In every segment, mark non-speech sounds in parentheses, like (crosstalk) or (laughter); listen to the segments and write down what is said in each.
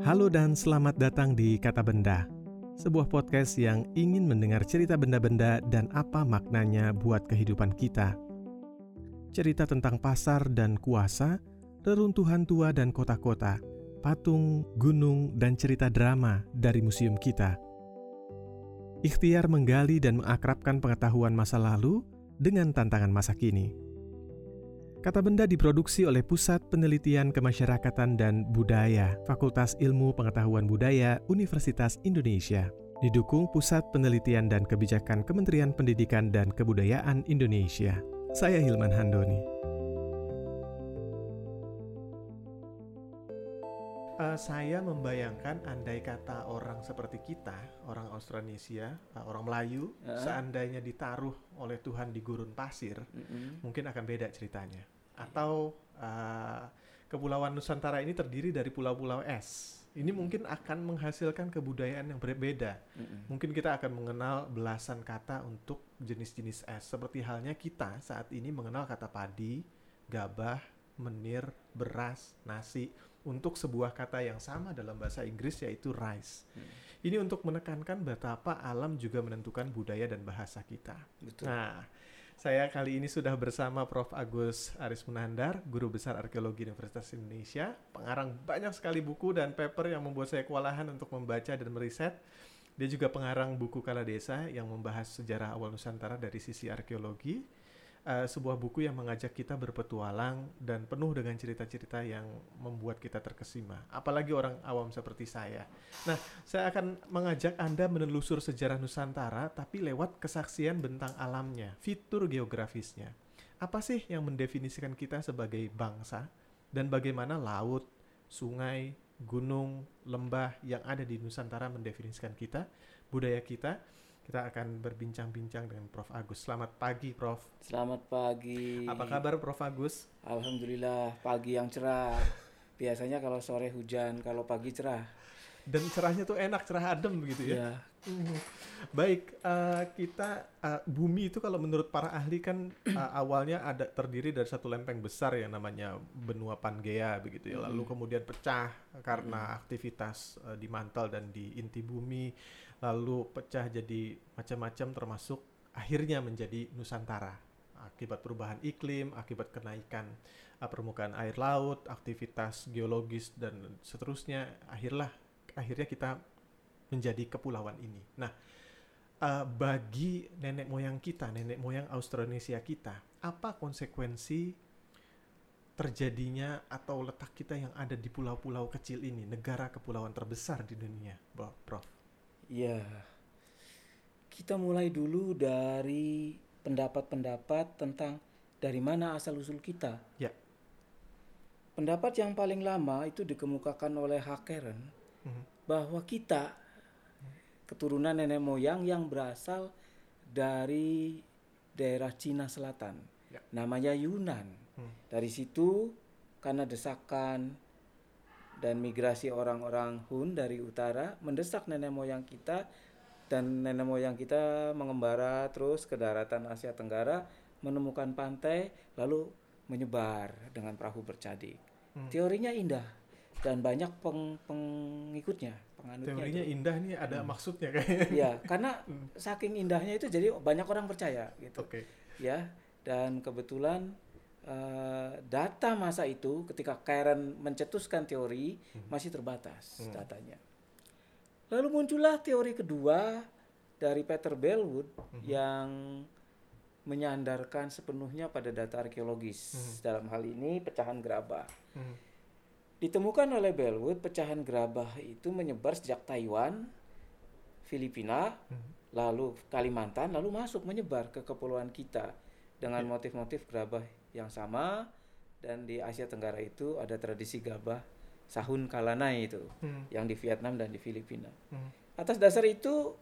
Halo dan selamat datang di Kata Benda, sebuah podcast yang ingin mendengar cerita benda-benda dan apa maknanya buat kehidupan kita. Cerita tentang pasar dan kuasa, reruntuhan tua dan kota-kota, patung, gunung, dan cerita drama dari museum kita. Ikhtiar menggali dan mengakrabkan pengetahuan masa lalu dengan tantangan masa kini. Kata Benda diproduksi oleh Pusat Penelitian Kemasyarakatan dan Budaya, Fakultas Ilmu Pengetahuan Budaya, Universitas Indonesia. Didukung Pusat Penelitian dan Kebijakan Kementerian Pendidikan dan Kebudayaan Indonesia. Saya Hilman Handoni. Uh, saya membayangkan andai kata orang seperti kita, orang Australasia, uh, orang Melayu, uh. seandainya ditaruh oleh Tuhan di gurun pasir, mm -hmm. mungkin akan beda ceritanya. Atau uh, Kepulauan Nusantara ini terdiri dari pulau-pulau es. Ini mungkin akan menghasilkan kebudayaan yang berbeda. Mm -hmm. Mungkin kita akan mengenal belasan kata untuk jenis-jenis es. Seperti halnya kita saat ini mengenal kata padi, gabah, menir, beras, nasi untuk sebuah kata yang sama dalam bahasa Inggris yaitu rice. Hmm. Ini untuk menekankan betapa alam juga menentukan budaya dan bahasa kita. Betul. Nah, saya kali ini sudah bersama Prof. Agus Aris Munandar, Guru Besar Arkeologi Universitas Indonesia, pengarang banyak sekali buku dan paper yang membuat saya kewalahan untuk membaca dan meriset. Dia juga pengarang buku Kala Desa yang membahas sejarah awal Nusantara dari sisi arkeologi uh, sebuah buku yang mengajak kita berpetualang dan penuh dengan cerita-cerita yang membuat kita terkesima. Apalagi orang awam seperti saya. Nah, saya akan mengajak Anda menelusur sejarah Nusantara tapi lewat kesaksian bentang alamnya, fitur geografisnya. Apa sih yang mendefinisikan kita sebagai bangsa dan bagaimana laut, sungai, gunung, lembah yang ada di Nusantara mendefinisikan kita, budaya kita kita akan berbincang-bincang dengan Prof. Agus. Selamat pagi, Prof. Selamat pagi. Apa kabar, Prof. Agus? Alhamdulillah, pagi yang cerah. Biasanya kalau sore hujan, kalau pagi cerah. Dan cerahnya tuh enak, cerah adem begitu ya. Mhm. (laughs) Baik, uh, kita uh, bumi itu kalau menurut para ahli kan uh, (clears throat) awalnya ada terdiri dari satu lempeng besar yang namanya benua Pangea begitu ya. Lalu kemudian pecah karena aktivitas uh, di mantel dan di inti bumi, lalu pecah jadi macam-macam termasuk akhirnya menjadi Nusantara akibat perubahan iklim, akibat kenaikan uh, permukaan air laut, aktivitas geologis dan seterusnya, akhirlah akhirnya kita menjadi kepulauan ini. Nah, uh, bagi nenek moyang kita, nenek moyang Austronesia kita, apa konsekuensi terjadinya atau letak kita yang ada di pulau-pulau kecil ini, negara kepulauan terbesar di dunia, Prof? Ya, kita mulai dulu dari pendapat-pendapat tentang dari mana asal-usul kita. Ya. Pendapat yang paling lama itu dikemukakan oleh Hakeren mm -hmm. bahwa kita keturunan nenek moyang yang berasal dari daerah Cina Selatan, ya. namanya Yunan. Hmm. Dari situ karena desakan dan migrasi orang-orang Hun dari utara mendesak nenek moyang kita dan nenek moyang kita mengembara terus ke daratan Asia Tenggara menemukan pantai lalu menyebar dengan perahu bercadik. Hmm. Teorinya indah dan banyak peng pengikutnya penganutnya teorinya itu. indah nih ada hmm. maksudnya kayaknya ya (laughs) karena hmm. saking indahnya itu jadi banyak orang percaya gitu okay. ya dan kebetulan uh, data masa itu ketika Karen mencetuskan teori hmm. masih terbatas hmm. datanya lalu muncullah teori kedua dari Peter Bellwood hmm. yang menyandarkan sepenuhnya pada data arkeologis hmm. dalam hal ini pecahan gerabah hmm Ditemukan oleh Bellwood, pecahan gerabah itu menyebar sejak Taiwan, Filipina, hmm. lalu Kalimantan, lalu masuk menyebar ke kepulauan kita dengan motif-motif gerabah yang sama dan di Asia Tenggara itu ada tradisi gabah sahun kalanai itu hmm. yang di Vietnam dan di Filipina. Hmm. Atas dasar itu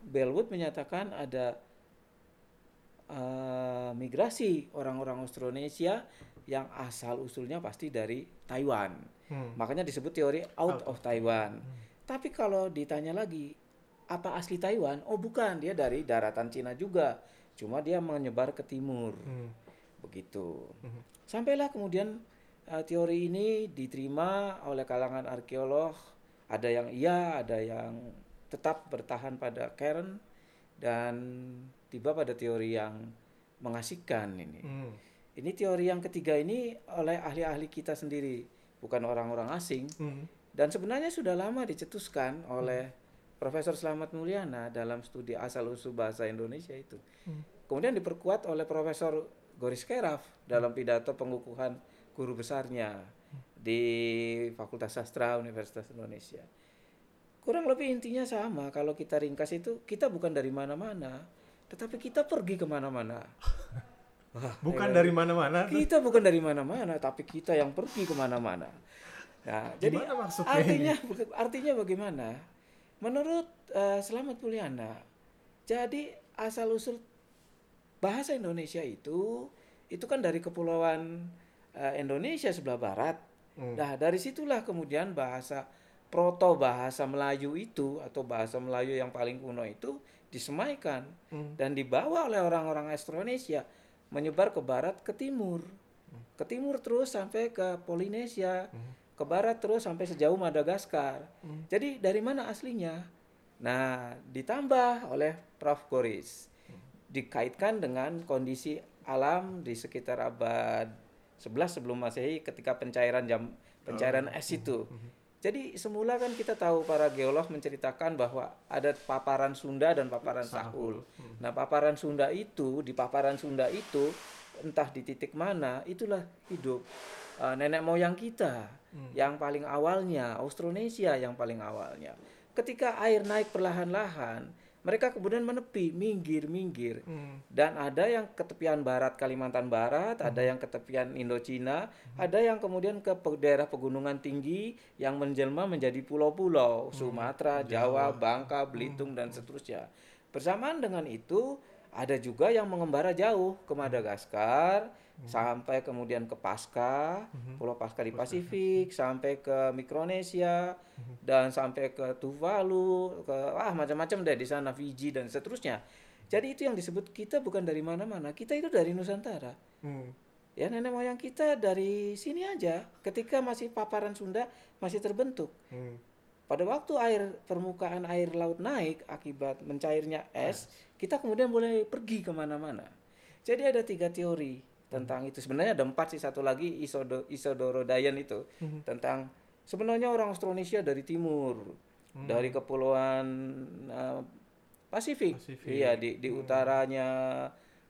Bellwood menyatakan ada uh, migrasi orang-orang Austronesia yang asal usulnya pasti dari Taiwan. Hmm. Makanya disebut teori out, of Taiwan. Hmm. Tapi kalau ditanya lagi apa asli Taiwan? Oh bukan, dia dari daratan Cina juga. Cuma dia menyebar ke timur. Hmm. Begitu. Hmm. Sampailah kemudian uh, teori ini diterima oleh kalangan arkeolog. Ada yang iya, ada yang tetap bertahan pada Karen dan tiba pada teori yang mengasihkan ini. Hmm. Ini teori yang ketiga ini oleh ahli-ahli kita sendiri, bukan orang-orang asing. Hmm. Dan sebenarnya sudah lama dicetuskan oleh hmm. Profesor Slamet Mulyana dalam studi asal usul bahasa Indonesia itu. Hmm. Kemudian diperkuat oleh Profesor Goris Keraf dalam pidato pengukuhan guru besarnya di Fakultas Sastra Universitas Indonesia. Kurang lebih intinya sama. Kalau kita ringkas itu, kita bukan dari mana-mana, tetapi kita pergi ke mana-mana. (laughs) bukan ya, dari mana-mana. Kita bukan dari mana-mana, tapi kita yang pergi ke mana-mana. Nah, jadi artinya ini? artinya bagaimana? Menurut uh, Selamat Puliana, jadi asal usul bahasa Indonesia itu itu kan dari kepulauan uh, Indonesia sebelah barat. Hmm. Nah, dari situlah kemudian bahasa proto bahasa Melayu itu atau bahasa Melayu yang paling kuno itu disemaikan hmm. dan dibawa oleh orang-orang Austronesia menyebar ke barat ke timur. Hmm. Ke timur terus sampai ke Polinesia, hmm. ke barat terus sampai sejauh Madagaskar. Hmm. Jadi dari mana aslinya? Nah, ditambah oleh Prof. Goris dikaitkan dengan kondisi alam di sekitar abad 11 sebelum Masehi ketika pencairan jam pencairan oh. es itu. Mhm, mhm. Jadi semula kan kita tahu para geolog menceritakan bahwa ada paparan Sunda dan paparan Sahul. Mhm. Nah, paparan Sunda itu di paparan Sunda itu entah di titik mana itulah hidup uh, nenek moyang kita hmm. yang paling awalnya Austronesia yang paling awalnya. Ketika air naik perlahan-lahan, mereka kemudian menepi, minggir, minggir. Hmm. Dan ada yang ke tepian barat Kalimantan Barat, hmm. ada yang ke tepian Indochina, hmm. ada yang kemudian ke daerah pegunungan tinggi yang menjelma menjadi pulau-pulau, hmm. Sumatera, Jawa, Jawa, Bangka, Belitung hmm. dan seterusnya. Bersamaan dengan itu, ada juga yang mengembara jauh ke Madagaskar, hmm. Sampai kemudian ke Pasca, hmm. Pulau Pasca di Pasifik, sampai ke Mikronesia hmm. dan sampai ke Tuvalu, ke ah macam-macam deh di sana Fiji dan seterusnya. Jadi itu yang disebut kita bukan dari mana-mana, kita itu dari Nusantara. Hmm. Ya nenek moyang kita dari sini aja. Ketika masih paparan Sunda masih terbentuk. Hmm. Pada waktu air permukaan air laut naik akibat mencairnya es, kita kemudian boleh pergi ke mana-mana. Jadi ada tiga teori tentang itu sebenarnya ada empat sih satu lagi Isodo, Isodoro Dayan itu hmm. tentang sebenarnya orang Austronesia dari timur hmm. dari kepulauan uh, Pasifik. Pasifik iya di di hmm. utaranya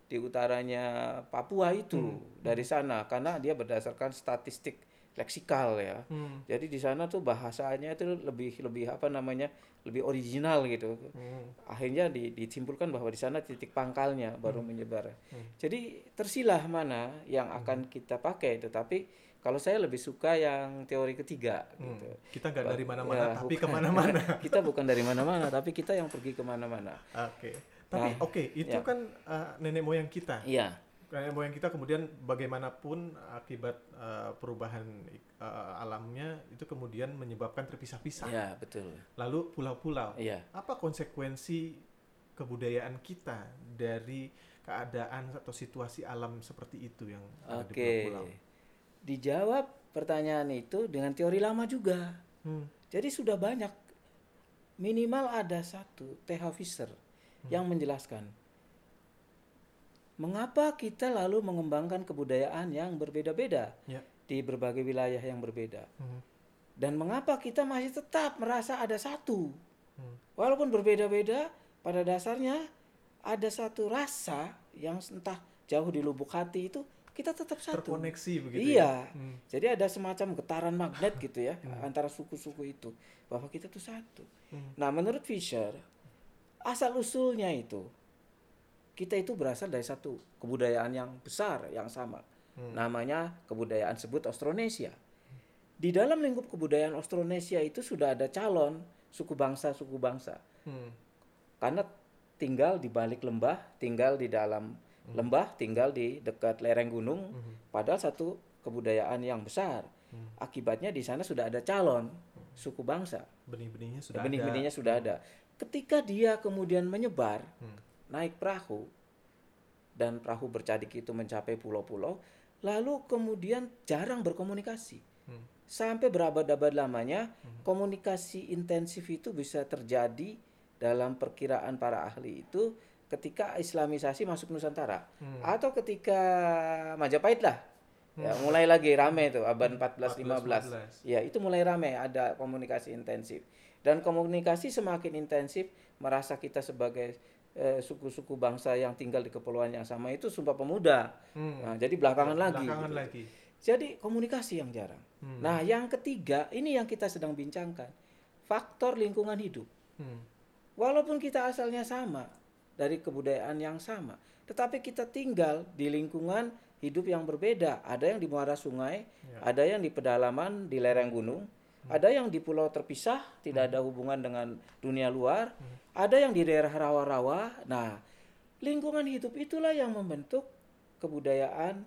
di utaranya Papua itu hmm. dari sana karena dia berdasarkan statistik leksikal ya. Hmm. Jadi di sana tuh bahasanya itu lebih lebih apa namanya lebih original gitu. Hmm. Akhirnya di, disimpulkan bahwa di sana titik pangkalnya baru hmm. menyebar. Hmm. Jadi tersilah mana yang hmm. akan kita pakai. Tetapi kalau saya lebih suka yang teori ketiga. Hmm. Gitu. Kita nggak dari mana-mana, ya, tapi ke mana-mana. (laughs) kita bukan dari mana-mana, tapi kita yang pergi ke mana-mana. Oke. Okay. Tapi nah, oke, okay, itu ya. kan uh, nenek moyang kita. Iya nenek moyang kita kemudian bagaimanapun akibat uh, perubahan uh, alamnya itu kemudian menyebabkan terpisah-pisah. Ya betul. Lalu pulau-pulau. Iya. Apa konsekuensi kebudayaan kita dari keadaan atau situasi alam seperti itu yang ada di pulau-pulau? Dijawab pertanyaan itu dengan teori lama juga. Hmm. Jadi sudah banyak minimal ada satu TH Fisher hmm. yang menjelaskan mengapa kita lalu mengembangkan kebudayaan yang berbeda-beda ya. di berbagai wilayah yang berbeda? Hmm. Dan mengapa kita masih tetap merasa ada satu? Hmm. Walaupun berbeda-beda, pada dasarnya ada satu rasa yang entah jauh di lubuk hati itu kita tetap satu. Terkoneksi begitu. Iya. Ya? Hmm. Jadi ada semacam getaran magnet (laughs) gitu ya hmm. antara suku-suku itu bahwa kita tuh satu. Hmm. Nah, menurut Fisher asal usulnya itu kita itu berasal dari satu kebudayaan yang besar yang sama. Hmm. Namanya kebudayaan sebut Austronesia. Di dalam lingkup kebudayaan Austronesia itu sudah ada calon suku bangsa-suku bangsa. Hmm. Karena tinggal di balik lembah, tinggal di dalam hmm. lembah, tinggal di dekat lereng gunung, hmm. padahal satu kebudayaan yang besar. Hmm. Akibatnya di sana sudah ada calon suku bangsa. Benih-benihnya sudah Benih-benihnya sudah ada. Ketika dia kemudian menyebar, hmm naik perahu dan perahu bercadik itu mencapai pulau-pulau, lalu kemudian jarang berkomunikasi. Hmm. Sampai berabad-abad lamanya hmm. komunikasi intensif itu bisa terjadi dalam perkiraan para ahli itu ketika Islamisasi masuk Nusantara hmm. atau ketika Majapahit lah hmm. ya mulai lagi rame itu abad 14 15. 15 ya itu mulai rame ada komunikasi intensif dan komunikasi semakin intensif merasa kita sebagai eh, suku-suku bangsa yang tinggal di kepulauan yang sama itu sumpah pemuda hmm. nah, jadi belakangan ya, lagi belakangan gitu. lagi jadi komunikasi yang jarang hmm. nah yang ketiga ini yang kita sedang bincangkan faktor lingkungan hidup hmm. walaupun kita asalnya sama dari kebudayaan yang sama. Tetapi kita tinggal di lingkungan hidup yang berbeda. Ada yang di muara sungai, ya. ada yang di pedalaman di lereng gunung, hmm. ada yang di pulau terpisah, tidak hmm. ada hubungan dengan dunia luar, hmm. ada yang di daerah rawa-rawa. Nah, lingkungan hidup itulah yang membentuk kebudayaan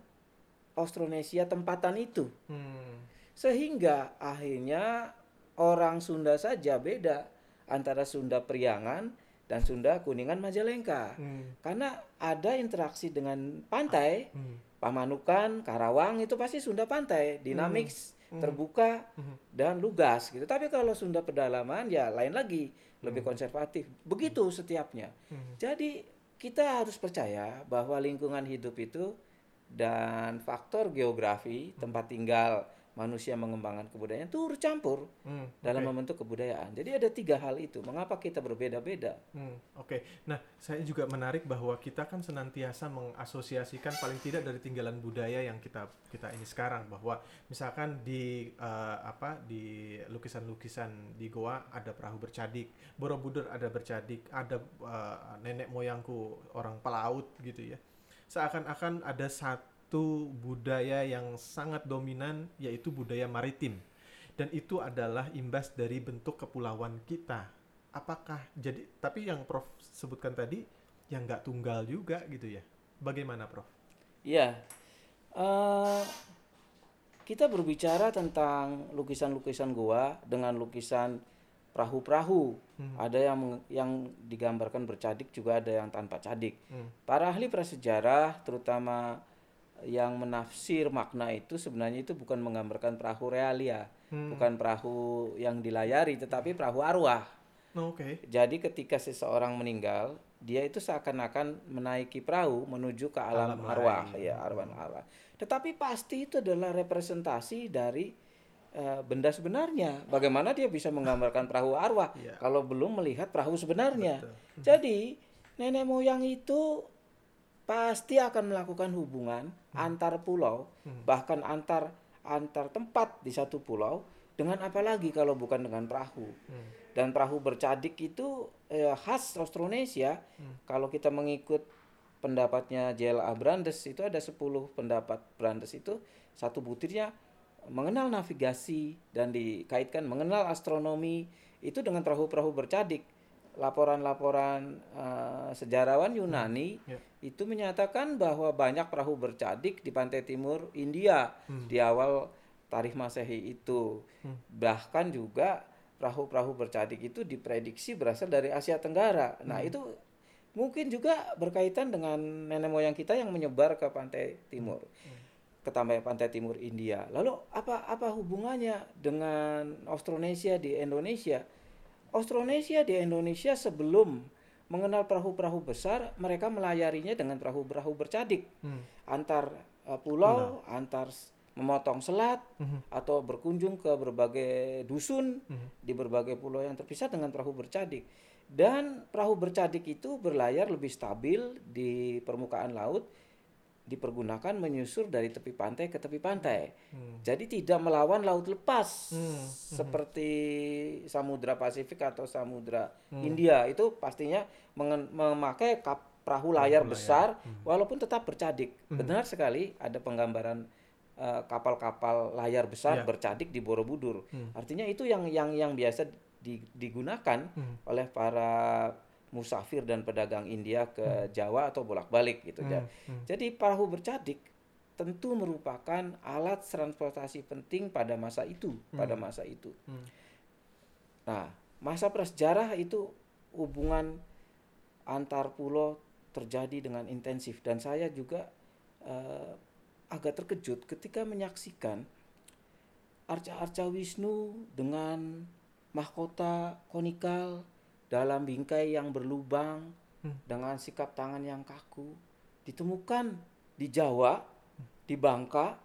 Austronesia tempatan itu. Hmm. Sehingga akhirnya orang Sunda saja beda antara Sunda Priangan dan Sunda Kuningan Majalengka. Hmm. Karena ada interaksi dengan pantai, hmm. Pamanukan, Karawang itu pasti Sunda pantai, dinamik, hmm. Terbuka hmm. dan lugas gitu. Tapi kalau Sunda pedalaman ya lain lagi, lebih hmm. konservatif. Begitu setiapnya. Hmm. Jadi kita harus percaya bahwa lingkungan hidup itu dan faktor geografi, tempat tinggal manusia mengembangkan kebudayaan itu bercampur hmm, dalam membentuk kebudayaan. Jadi ada tiga hal itu. Mengapa kita berbeda-beda? Hmm, Oke. Okay. Nah, saya juga menarik bahwa kita kan senantiasa mengasosiasikan paling tidak dari tinggalan budaya yang kita kita ini sekarang bahwa misalkan di uh, apa di lukisan-lukisan di goa ada perahu bercadik, Borobudur ada bercadik, ada uh, nenek moyangku orang pelaut gitu ya. Seakan-akan ada satu satu budaya yang sangat dominan yaitu budaya maritim dan itu adalah imbas dari bentuk kepulauan kita apakah jadi tapi yang Prof sebutkan tadi yang nggak tunggal juga gitu ya bagaimana Prof? Iya uh, kita berbicara tentang lukisan-lukisan gua dengan lukisan perahu-perahu hmm. ada yang yang digambarkan bercadik juga ada yang tanpa cadik hmm. para ahli prasejarah terutama yang menafsir makna itu sebenarnya itu bukan menggambarkan perahu realia, hmm. bukan perahu yang dilayari, tetapi perahu arwah. Oh, Oke. Okay. Jadi ketika seseorang meninggal, dia itu seakan-akan menaiki perahu menuju ke alam, alam arwah, lain. ya arwah arwah. Tetapi pasti itu adalah representasi dari uh, benda sebenarnya. Bagaimana dia bisa menggambarkan perahu arwah yeah. kalau belum melihat perahu sebenarnya? Betul. Jadi nenek moyang itu pasti akan melakukan hubungan hmm. antar pulau, hmm. bahkan antar antar tempat di satu pulau dengan apa lagi kalau bukan dengan perahu. Hmm. Dan perahu bercadik itu eh, khas Austronesia. Hmm. Kalau kita mengikut pendapatnya J.L.A. Brandes itu ada 10 pendapat Brandes itu satu butirnya mengenal navigasi dan dikaitkan mengenal astronomi itu dengan perahu-perahu bercadik laporan-laporan uh, sejarawan Yunani hmm. yeah. itu menyatakan bahwa banyak perahu bercadik di pantai timur India hmm. di awal tarikh Masehi itu. Hmm. Bahkan juga perahu-perahu bercadik itu diprediksi berasal dari Asia Tenggara. Nah, hmm. itu mungkin juga berkaitan dengan nenek moyang kita yang menyebar ke pantai timur. Hmm. ke pantai timur India. Lalu apa apa hubungannya dengan Austronesia di Indonesia? Austronesia di Indonesia sebelum mengenal perahu-perahu besar, mereka melayarinya dengan perahu-perahu bercadik hmm. antar uh, pulau, Benar. antar memotong selat hmm. atau berkunjung ke berbagai dusun hmm. di berbagai pulau yang terpisah dengan perahu bercadik. Dan perahu bercadik itu berlayar lebih stabil di permukaan laut dipergunakan menyusur dari tepi pantai ke tepi pantai. Hmm. Jadi tidak melawan laut lepas hmm. Hmm. seperti Samudra Pasifik atau Samudra hmm. India itu pastinya memakai kap perahu layar perahu besar Hmm. walaupun tetap bercadik. Hmm. Benar sekali ada penggambaran eh, kapal-kapal uh, layar besar yeah. bercadik di Borobudur. Hmm. Artinya itu yang yang yang biasa digunakan hmm. oleh para musafir dan pedagang India ke hmm. Jawa atau bolak-balik gitu ya. Hmm. Jadi perahu bercadik tentu merupakan alat transportasi penting pada masa itu, hmm. pada masa itu. Hmm. Nah, masa prasejarah itu hubungan antar pulau terjadi dengan intensif dan saya juga uh, agak terkejut ketika menyaksikan arca-arca Wisnu dengan mahkota konikal dalam bingkai yang berlubang hmm. dengan sikap tangan yang kaku ditemukan di Jawa, di Bangka,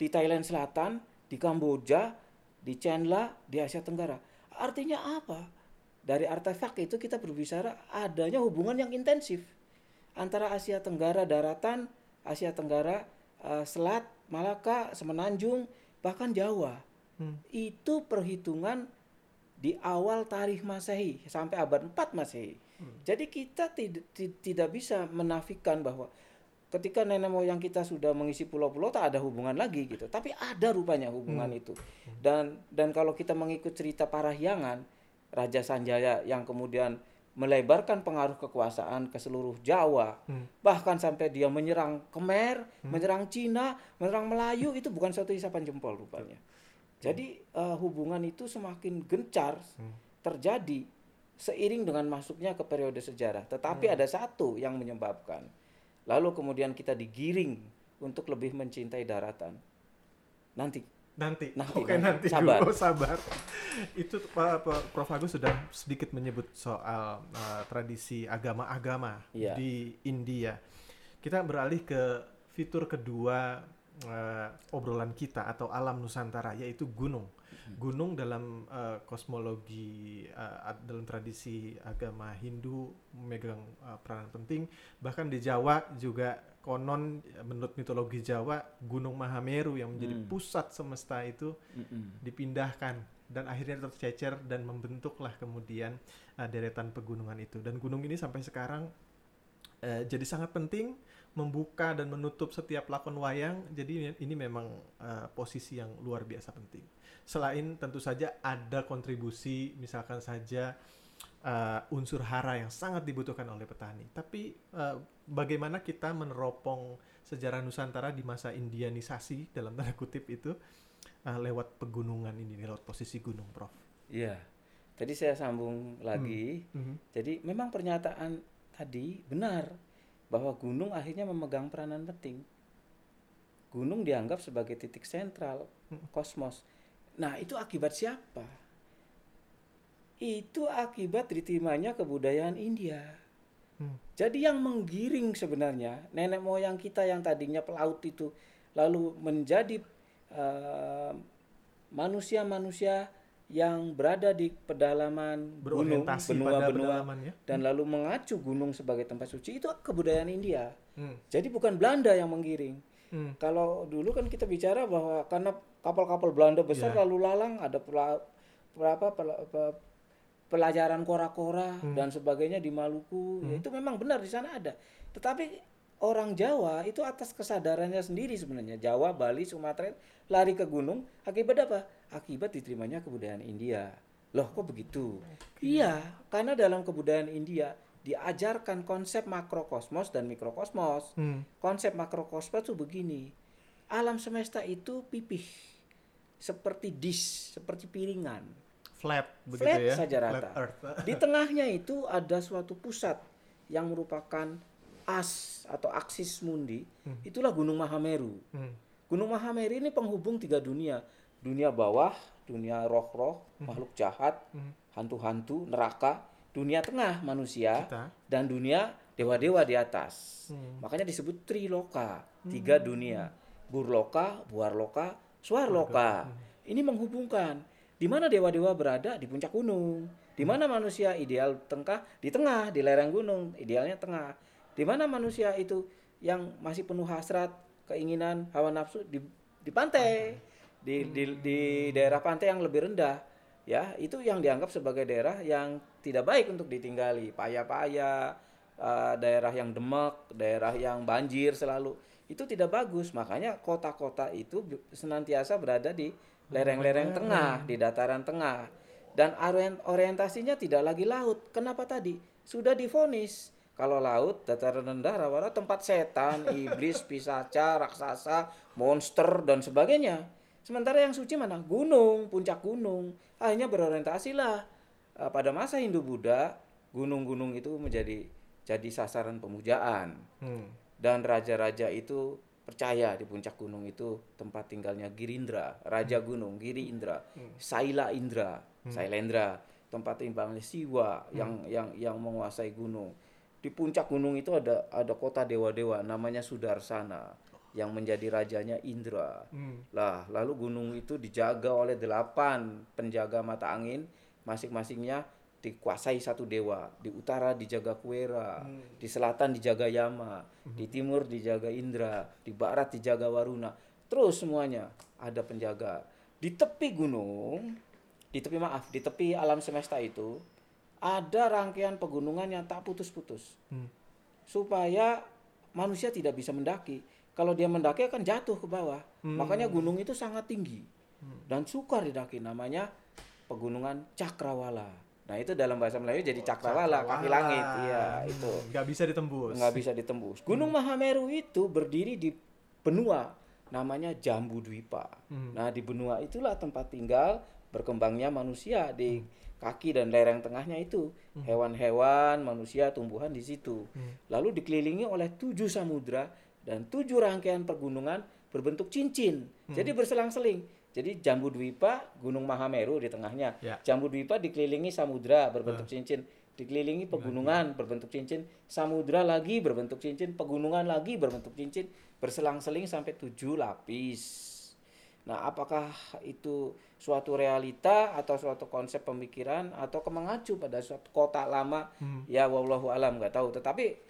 di Thailand Selatan, di Kamboja, di Chenla, di Asia Tenggara. Artinya apa? Dari artefak itu kita berbicara adanya hubungan yang intensif antara Asia Tenggara daratan, Asia Tenggara uh, Selat, Malaka, Semenanjung, bahkan Jawa. Hmm. Itu perhitungan di awal tarikh Masehi sampai abad 4 Masehi. Hmm. Jadi kita tidak tidak bisa menafikan bahwa ketika nenek moyang kita sudah mengisi pulau-pulau tak ada hubungan lagi gitu. Tapi ada rupanya hubungan hmm. itu. Dan dan kalau kita mengikut cerita Parahyangan, Raja Sanjaya yang kemudian melebarkan pengaruh kekuasaan ke seluruh Jawa, hmm. bahkan sampai dia menyerang Khmer, hmm. menyerang Cina, menyerang Melayu itu bukan suatu isapan jempol rupanya. Jadi uh, hubungan itu semakin gencar hmm. terjadi seiring dengan masuknya ke periode sejarah. Tetapi hmm. ada satu yang menyebabkan, lalu kemudian kita digiring untuk lebih mencintai daratan. Nanti nanti. nanti Oke, nanti, nanti sabar. dulu sabar. (laughs) Itu Pak Prof Agus sudah sedikit menyebut soal uh, tradisi agama-agama yeah. di India. Kita beralih ke fitur kedua uh, obrolan kita atau alam Nusantara yaitu gunung. Hmm. Gunung dalam uh, kosmologi uh, dalam tradisi agama Hindu memegang uh, peranan penting. Bahkan di Jawa juga konon menurut mitologi Jawa Gunung Mahameru yang menjadi hmm. pusat semesta itu hmm. dipindahkan dan akhirnya tercecer dan membentuklah kemudian uh, deretan pegunungan itu dan gunung ini sampai sekarang uh, jadi sangat penting membuka dan menutup setiap lakon wayang jadi ini, memang uh, posisi yang luar biasa penting selain tentu saja ada kontribusi misalkan saja uh, unsur hara yang sangat dibutuhkan oleh petani. Tapi uh, bagaimana kita meneropong sejarah Nusantara di masa Indianisasi dalam tanda kutip itu uh, lewat pegunungan ini, lewat posisi gunung, Prof. Iya. Tadi saya sambung lagi. Hmm. Hmm. Jadi memang pernyataan tadi benar bahwa gunung akhirnya memegang peranan penting. Gunung dianggap sebagai titik sentral hmm. kosmos. Nah, itu akibat siapa? itu akibat diterimanya kebudayaan India. Hmm. Jadi yang menggiring sebenarnya nenek moyang kita yang tadinya pelaut itu lalu menjadi manusia eh, manusia-manusia yang berada di pedalaman gunung benua-benua ya? dan lalu mengacu gunung sebagai tempat suci itu kebudayaan India. Hmm. Jadi bukan Belanda yang menggiring. Hmm. Kalau dulu kan kita bicara bahwa karena kapal-kapal Belanda besar yeah. lalu lalang ada berapa pelajaran kora-kora hmm. dan sebagainya di Maluku hmm. ya itu memang benar di sana ada tetapi orang Jawa itu atas kesadarannya sendiri sebenarnya Jawa Bali Sumatera lari ke gunung akibat apa akibat diterimanya kebudayaan India loh kok begitu okay. iya karena dalam kebudayaan India diajarkan konsep makrokosmos dan mikrokosmos hmm. konsep makrokosmos itu begini alam semesta itu pipih seperti dish seperti piringan flat begitu flat ya. saja rata. (laughs) Di tengahnya itu ada suatu pusat yang merupakan as atau aksis mundi. Hmm. Itulah Gunung Mahameru. Hmm. Gunung Mahameru ini penghubung tiga dunia. Dunia bawah, dunia roh-roh, hmm. makhluk jahat, hmm. hantu-hantu, neraka, dunia tengah manusia Kita. dan dunia dewa-dewa di atas. Hmm. Makanya disebut triloka, tiga hmm. dunia. Burloka, Buarloka, Swarloka. Hmm. Ini menghubungkan di mana dewa-dewa berada di puncak gunung. Di mana manusia ideal tengah di tengah di lereng gunung, idealnya tengah. Di mana manusia itu yang masih penuh hasrat, keinginan, hawa nafsu di di pantai. Di, di, di daerah pantai yang lebih rendah ya itu yang dianggap sebagai daerah yang tidak baik untuk ditinggali. Paya-paya uh, daerah yang demek daerah yang banjir selalu. Itu tidak bagus. Makanya kota-kota itu senantiasa berada di lereng-lereng tengah di dataran tengah. Dan orientasinya tidak lagi laut. Kenapa tadi? Sudah difonis. Kalau laut dataran rendah rawa tempat setan, iblis, pisaca, raksasa, monster dan sebagainya. Sementara yang suci mana? Gunung, puncak gunung. Akhirnya berorientasilah uh, pada masa Hindu Buddha, gunung-gunung itu menjadi jadi sasaran pemujaan. Hmm. Dan raja-raja itu percaya di puncak gunung itu tempat tinggalnya Girindra, Raja hmm. Gunung, Giri Indra, hmm. Saila Indra, hmm. Sailendra, tempat tinggalnya Siwa hmm. yang yang yang menguasai gunung. Di puncak gunung itu ada ada kota dewa-dewa namanya Sudarsana yang menjadi rajanya Indra. Hmm. Lah, lalu gunung itu dijaga oleh delapan penjaga mata angin, masing-masingnya dikuasai satu dewa. Di utara dijaga Kuera, hmm. di selatan dijaga Yama, hmm. di timur dijaga Indra, di barat dijaga Waruna. Terus semuanya ada penjaga. Di tepi gunung, di tepi maaf, di tepi alam semesta itu ada rangkaian pegunungan yang tak putus-putus. Hmm. Supaya manusia tidak bisa mendaki. Kalau dia mendaki akan jatuh ke bawah. Hmm. Makanya gunung itu sangat tinggi hmm. dan sukar didaki. Namanya pegunungan Cakrawala. Nah itu dalam bahasa Melayu jadi cakrawala, cakrawala. kaki langit, iya itu. Nggak bisa ditembus. Nggak bisa ditembus. Gunung hmm. Mahameru itu berdiri di benua namanya Jambu Dwipa. Hmm. Nah di benua itulah tempat tinggal berkembangnya manusia di hmm. kaki dan lereng tengahnya itu hmm. hewan-hewan, manusia, tumbuhan di situ. Hmm. Lalu dikelilingi oleh tujuh samudra dan tujuh rangkaian pegunungan berbentuk cincin. Hmm. Jadi berselang-seling. Jadi Jambu Dwipa, Gunung Mahameru di tengahnya. Ya. Jambu Dwipa dikelilingi samudra berbentuk uh. cincin, dikelilingi pegunungan berbentuk cincin, samudra lagi berbentuk cincin, pegunungan lagi berbentuk cincin, berselang-seling sampai tujuh lapis. Nah, apakah itu suatu realita atau suatu konsep pemikiran atau kemengacu pada suatu kota lama? Hmm. Ya, wallahu alam nggak tahu. Tetapi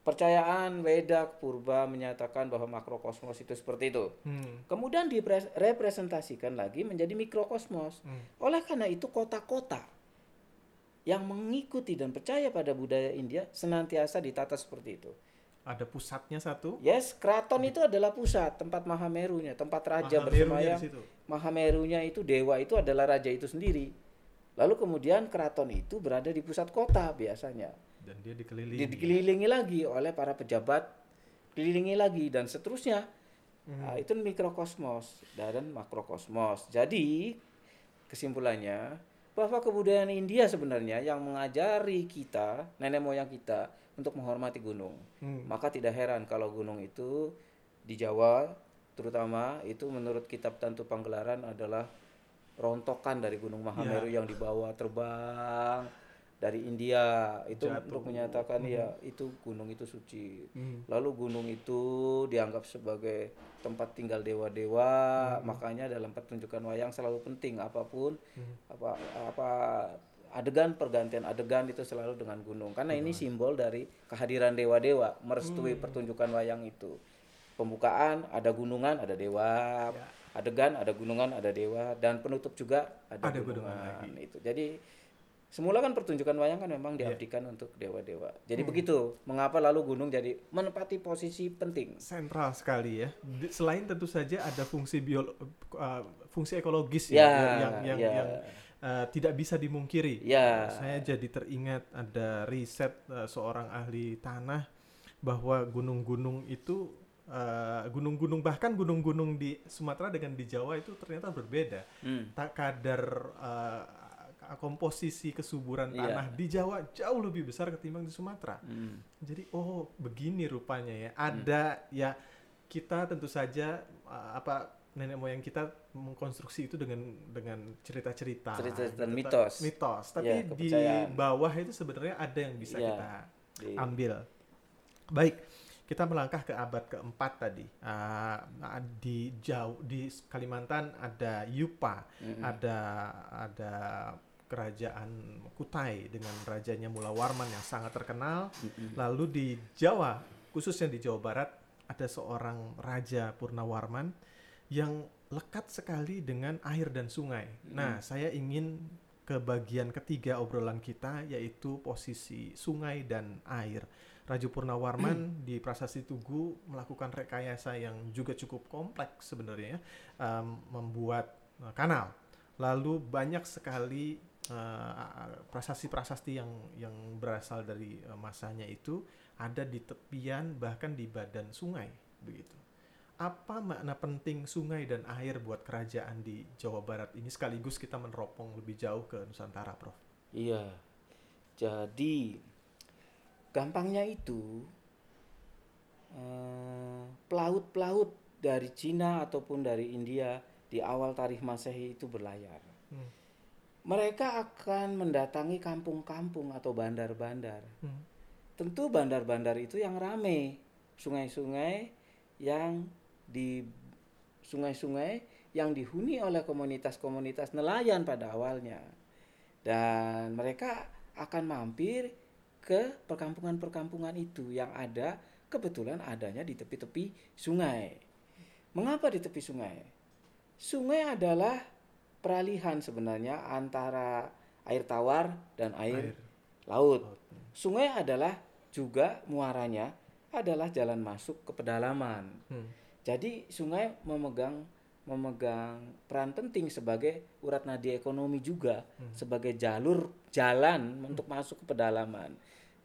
Percayaan Weda Purba menyatakan bahwa makrokosmos itu seperti itu. Hmm. Kemudian direpresentasikan lagi menjadi mikrokosmos. Hmm. Oleh karena itu kota-kota yang mengikuti dan percaya pada budaya India senantiasa ditata seperti itu. Ada pusatnya satu? Yes, keraton itu adalah pusat, tempat Mahamerunya, tempat raja bersemayam. Mahamerunya itu dewa itu adalah raja itu sendiri. Lalu kemudian keraton itu berada di pusat kota biasanya dan dia dikelilingi dia dikelilingi lagi oleh para pejabat dikelilingi lagi dan seterusnya hmm. nah, itu mikrokosmos dan makrokosmos jadi kesimpulannya bahwa kebudayaan India sebenarnya yang mengajari kita nenek moyang kita untuk menghormati gunung hmm. maka tidak heran kalau gunung itu di Jawa terutama itu menurut kitab Tantu Panggelaran adalah rontokan dari Gunung Mahameru ya. yang dibawa terbang dari India itu Jatuh. untuk menyatakan hmm. ya itu gunung itu suci. Hmm. Lalu gunung itu dianggap sebagai tempat tinggal dewa-dewa, hmm. makanya dalam pertunjukan wayang selalu penting apa pun hmm. apa apa adegan pergantian adegan itu selalu dengan gunung karena hmm. ini simbol dari kehadiran dewa-dewa merestui hmm. pertunjukan wayang itu. Pembukaan ada gunungan, ada dewa. Ya. Adegan ada gunungan, ada dewa dan penutup juga ada, ada gunungan. gunungan lagi. itu. Jadi Semula kan pertunjukan wayang kan memang iya. diabdikan yeah. untuk dewa-dewa. Jadi hmm. begitu, mengapa lalu gunung jadi menempati posisi penting? Sentral sekali ya. Selain tentu saja ada fungsi biolo uh, fungsi ekologis ya, ya yang yang, yeah. yang uh, tidak bisa dimungkiri. Yeah. Saya jadi teringat ada riset uh, seorang ahli tanah bahwa gunung-gunung itu gunung-gunung uh, bahkan gunung-gunung di Sumatera dengan di Jawa itu ternyata berbeda. Hmm. Tak kadar uh, komposisi kesuburan iya. tanah yeah. di Jawa jauh lebih besar ketimbang di Sumatera. Mm. Jadi oh begini rupanya ya. Ada mm. ya kita tentu saja uh, apa nenek moyang kita mengkonstruksi itu dengan dengan cerita-cerita, cerita dan mitos. Mitos. Tapi yeah, di bawah itu sebenarnya ada yang bisa yeah. kita di... ambil. Baik kita melangkah ke abad keempat tadi uh, di jauh di Kalimantan ada Yupa mm -hmm. ada ada kerajaan Kutai dengan rajanya Mula Warman yang sangat terkenal. Lalu di Jawa, khususnya di Jawa Barat, ada seorang raja Purnawarman yang lekat sekali dengan air dan sungai. Nah, saya ingin ke bagian ketiga obrolan kita yaitu posisi sungai dan air. Raja Purnawarman mm. di Prasasti Tugu melakukan rekayasa yang juga cukup kompleks sebenarnya, um, membuat uh, kanal. Lalu banyak sekali Eh, prasasti-prasasti yang yang berasal dari uh, masanya itu ada di tepian bahkan di badan sungai begitu. Apa makna penting sungai dan air buat kerajaan di Jawa Barat ini sekaligus kita meneropong lebih jauh ke Nusantara, Prof? Iya. Jadi gampangnya itu uh, pelaut-pelaut dari Cina ataupun dari India di awal tarikh Masehi itu berlayar. Hmm. Mereka akan mendatangi kampung-kampung atau bandar-bandar. Hmm. Tentu bandar-bandar itu yang ramai, sungai-sungai yang di sungai-sungai yang dihuni oleh komunitas-komunitas nelayan pada awalnya. Dan mereka akan mampir ke perkampungan-perkampungan itu yang ada kebetulan adanya di tepi-tepi sungai. Mengapa di tepi sungai? Sungai adalah peralihan sebenarnya antara air tawar dan air, air. laut. Sungai adalah juga muaranya adalah jalan masuk ke pedalaman. Hmm. Jadi sungai memegang memegang peran penting sebagai urat nadi ekonomi juga hmm. sebagai jalur jalan hmm. untuk masuk ke pedalaman.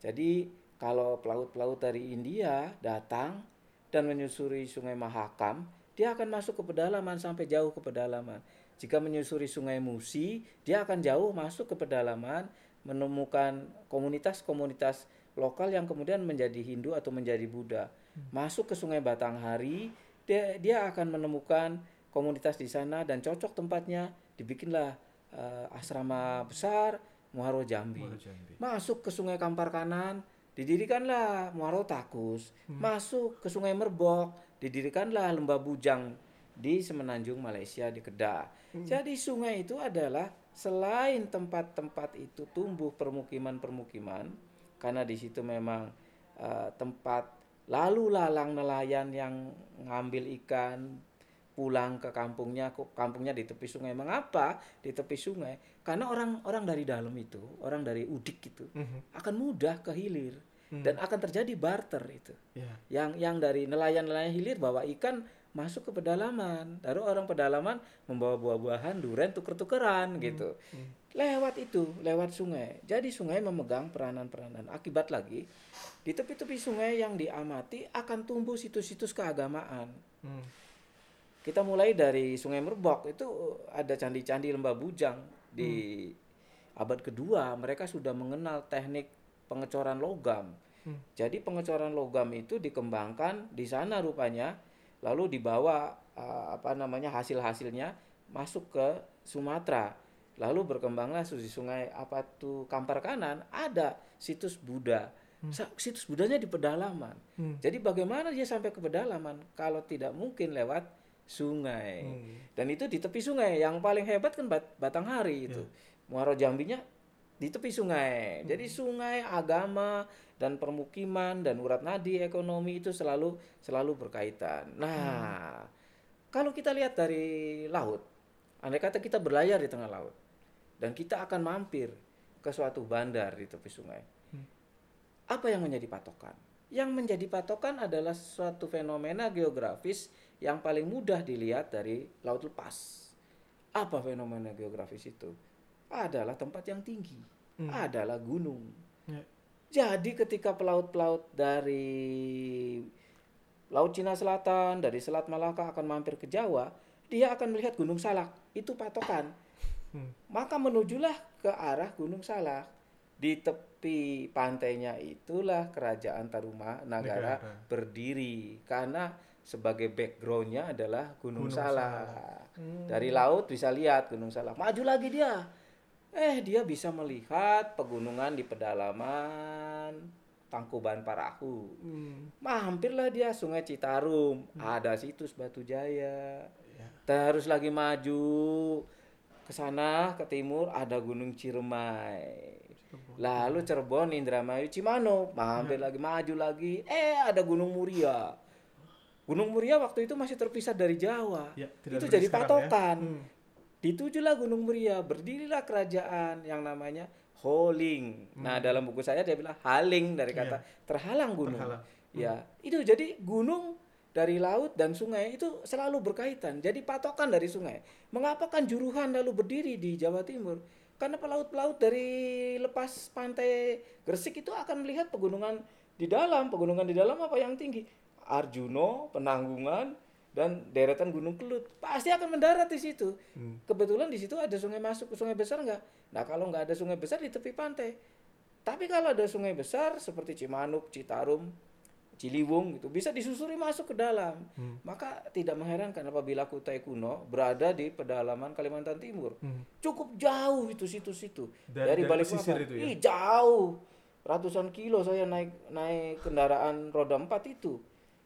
Jadi kalau pelaut-pelaut dari India datang dan menyusuri Sungai Mahakam, dia akan masuk ke pedalaman sampai jauh ke pedalaman. Jika menyusuri Sungai Musi, dia akan jauh masuk ke pedalaman, menemukan komunitas-komunitas lokal yang kemudian menjadi Hindu atau menjadi Buddha. Masuk ke Sungai Batanghari, dia dia akan menemukan komunitas di sana dan cocok tempatnya, dibikinlah uh, asrama besar Muaro Jambi. Muaro Jambi. Masuk ke Sungai Kampar Kanan, Didirikanlah Muaro Takus, hmm. masuk ke Sungai Merbok, didirikanlah Lembah Bujang di Semenanjung Malaysia di Kedah. Hmm. Jadi sungai itu adalah selain tempat-tempat itu tumbuh permukiman-permukiman karena di situ memang uh, tempat lalu lalang nelayan yang ngambil ikan pulang ke kampungnya kampungnya di tepi sungai mengapa di tepi sungai karena orang-orang dari dalam itu orang dari udik itu mm-hmm. akan mudah ke hilir mm. dan akan terjadi barter itu yeah. yang yang dari nelayan-nelayan hilir bawa ikan masuk ke pedalaman lalu orang pedalaman membawa buah-buahan duren tuker-tukeran mm. gitu mm. lewat itu lewat sungai jadi sungai memegang peranan-peranan akibat lagi di tepi-tepi sungai yang diamati akan tumbuh situs-situs keagamaan mm kita mulai dari Sungai Merbok itu ada candi-candi lembah bujang di hmm. abad kedua mereka sudah mengenal teknik pengecoran logam. Hmm. Jadi pengecoran logam itu dikembangkan di sana rupanya lalu dibawa uh, apa namanya hasil-hasilnya masuk ke Sumatera. Lalu berkembanglah di sungai apa tuh Kampar Kanan ada situs Buddha. Hmm. Situs Budanya di pedalaman. Hmm. Jadi bagaimana dia sampai ke pedalaman kalau tidak mungkin lewat sungai. Hmm. Dan itu di tepi sungai. Yang paling hebat kan bat Batanghari itu. Yeah. Muaro Jambinya di tepi sungai. Hmm. Jadi sungai, agama dan permukiman dan urat nadi ekonomi itu selalu selalu berkaitan. Nah, hmm. kalau kita lihat dari laut, andai kata kita berlayar di tengah laut dan kita akan mampir ke suatu bandar di tepi sungai. Hmm. Apa yang menjadi patokan? Yang menjadi patokan adalah suatu fenomena geografis yang paling mudah dilihat dari laut lepas. Apa fenomena geografis itu? Adalah tempat yang tinggi, hmm. adalah gunung. Ya. Jadi ketika pelaut-pelaut dari Laut Cina Selatan, dari Selat Malaka akan mampir ke Jawa, dia akan melihat Gunung Salak. Itu patokan. Hmm. Maka menujulah ke arah Gunung Salak. Di tepi pantainya itulah kerajaan Taruma Nagara berdiri. Karena sebagai backgroundnya adalah Gunung, Gunung Salak. Hmm. Dari laut bisa lihat Gunung Salak. Maju lagi dia. Eh dia bisa melihat pegunungan di pedalaman Tangkuban Parahu. Hmm. Mampirlah dia Sungai Citarum. Hmm. Ada situs Batu Jaya. Ya. Terus lagi maju ke sana ke timur ada Gunung Ciremai. Lalu Cirebon, Indramayu, Cimano, mampir ya. lagi maju lagi. Eh ada Gunung Muria Gunung Muria waktu itu masih terpisah dari Jawa. Ya, itu jadi ya. patokan. Ya. Hmm. Ditujulah Gunung Muria, berdirilah kerajaan yang namanya Holing. Hmm. Nah, dalam buku saya dia bilang Haling dari iya. kata ya. terhalang gunung. Terhalang. Ya, hmm. itu jadi gunung dari laut dan sungai itu selalu berkaitan. Jadi patokan dari sungai. Mengapa kan Juruhan lalu berdiri di Jawa Timur? Karena pelaut-pelaut dari lepas pantai Gresik itu akan melihat pegunungan di dalam, pegunungan di dalam apa yang tinggi Arjuno, Penanggungan, dan deretan Gunung Kelut pasti akan mendarat di situ. Hmm. Kebetulan di situ ada sungai masuk sungai besar nggak? Nah kalau nggak ada sungai besar di tepi pantai. Tapi kalau ada sungai besar seperti Cimanuk, Citarum, Ciliwung gitu bisa disusuri masuk ke dalam. Hmm. Maka tidak mengherankan apabila Kutai Kuno berada di pedalaman Kalimantan Timur. Hmm. Cukup jauh itu situs-situ. Dari, dari Balikpapan. Itu ya? Ih, jauh. Ratusan kilo saya naik naik kendaraan roda empat itu.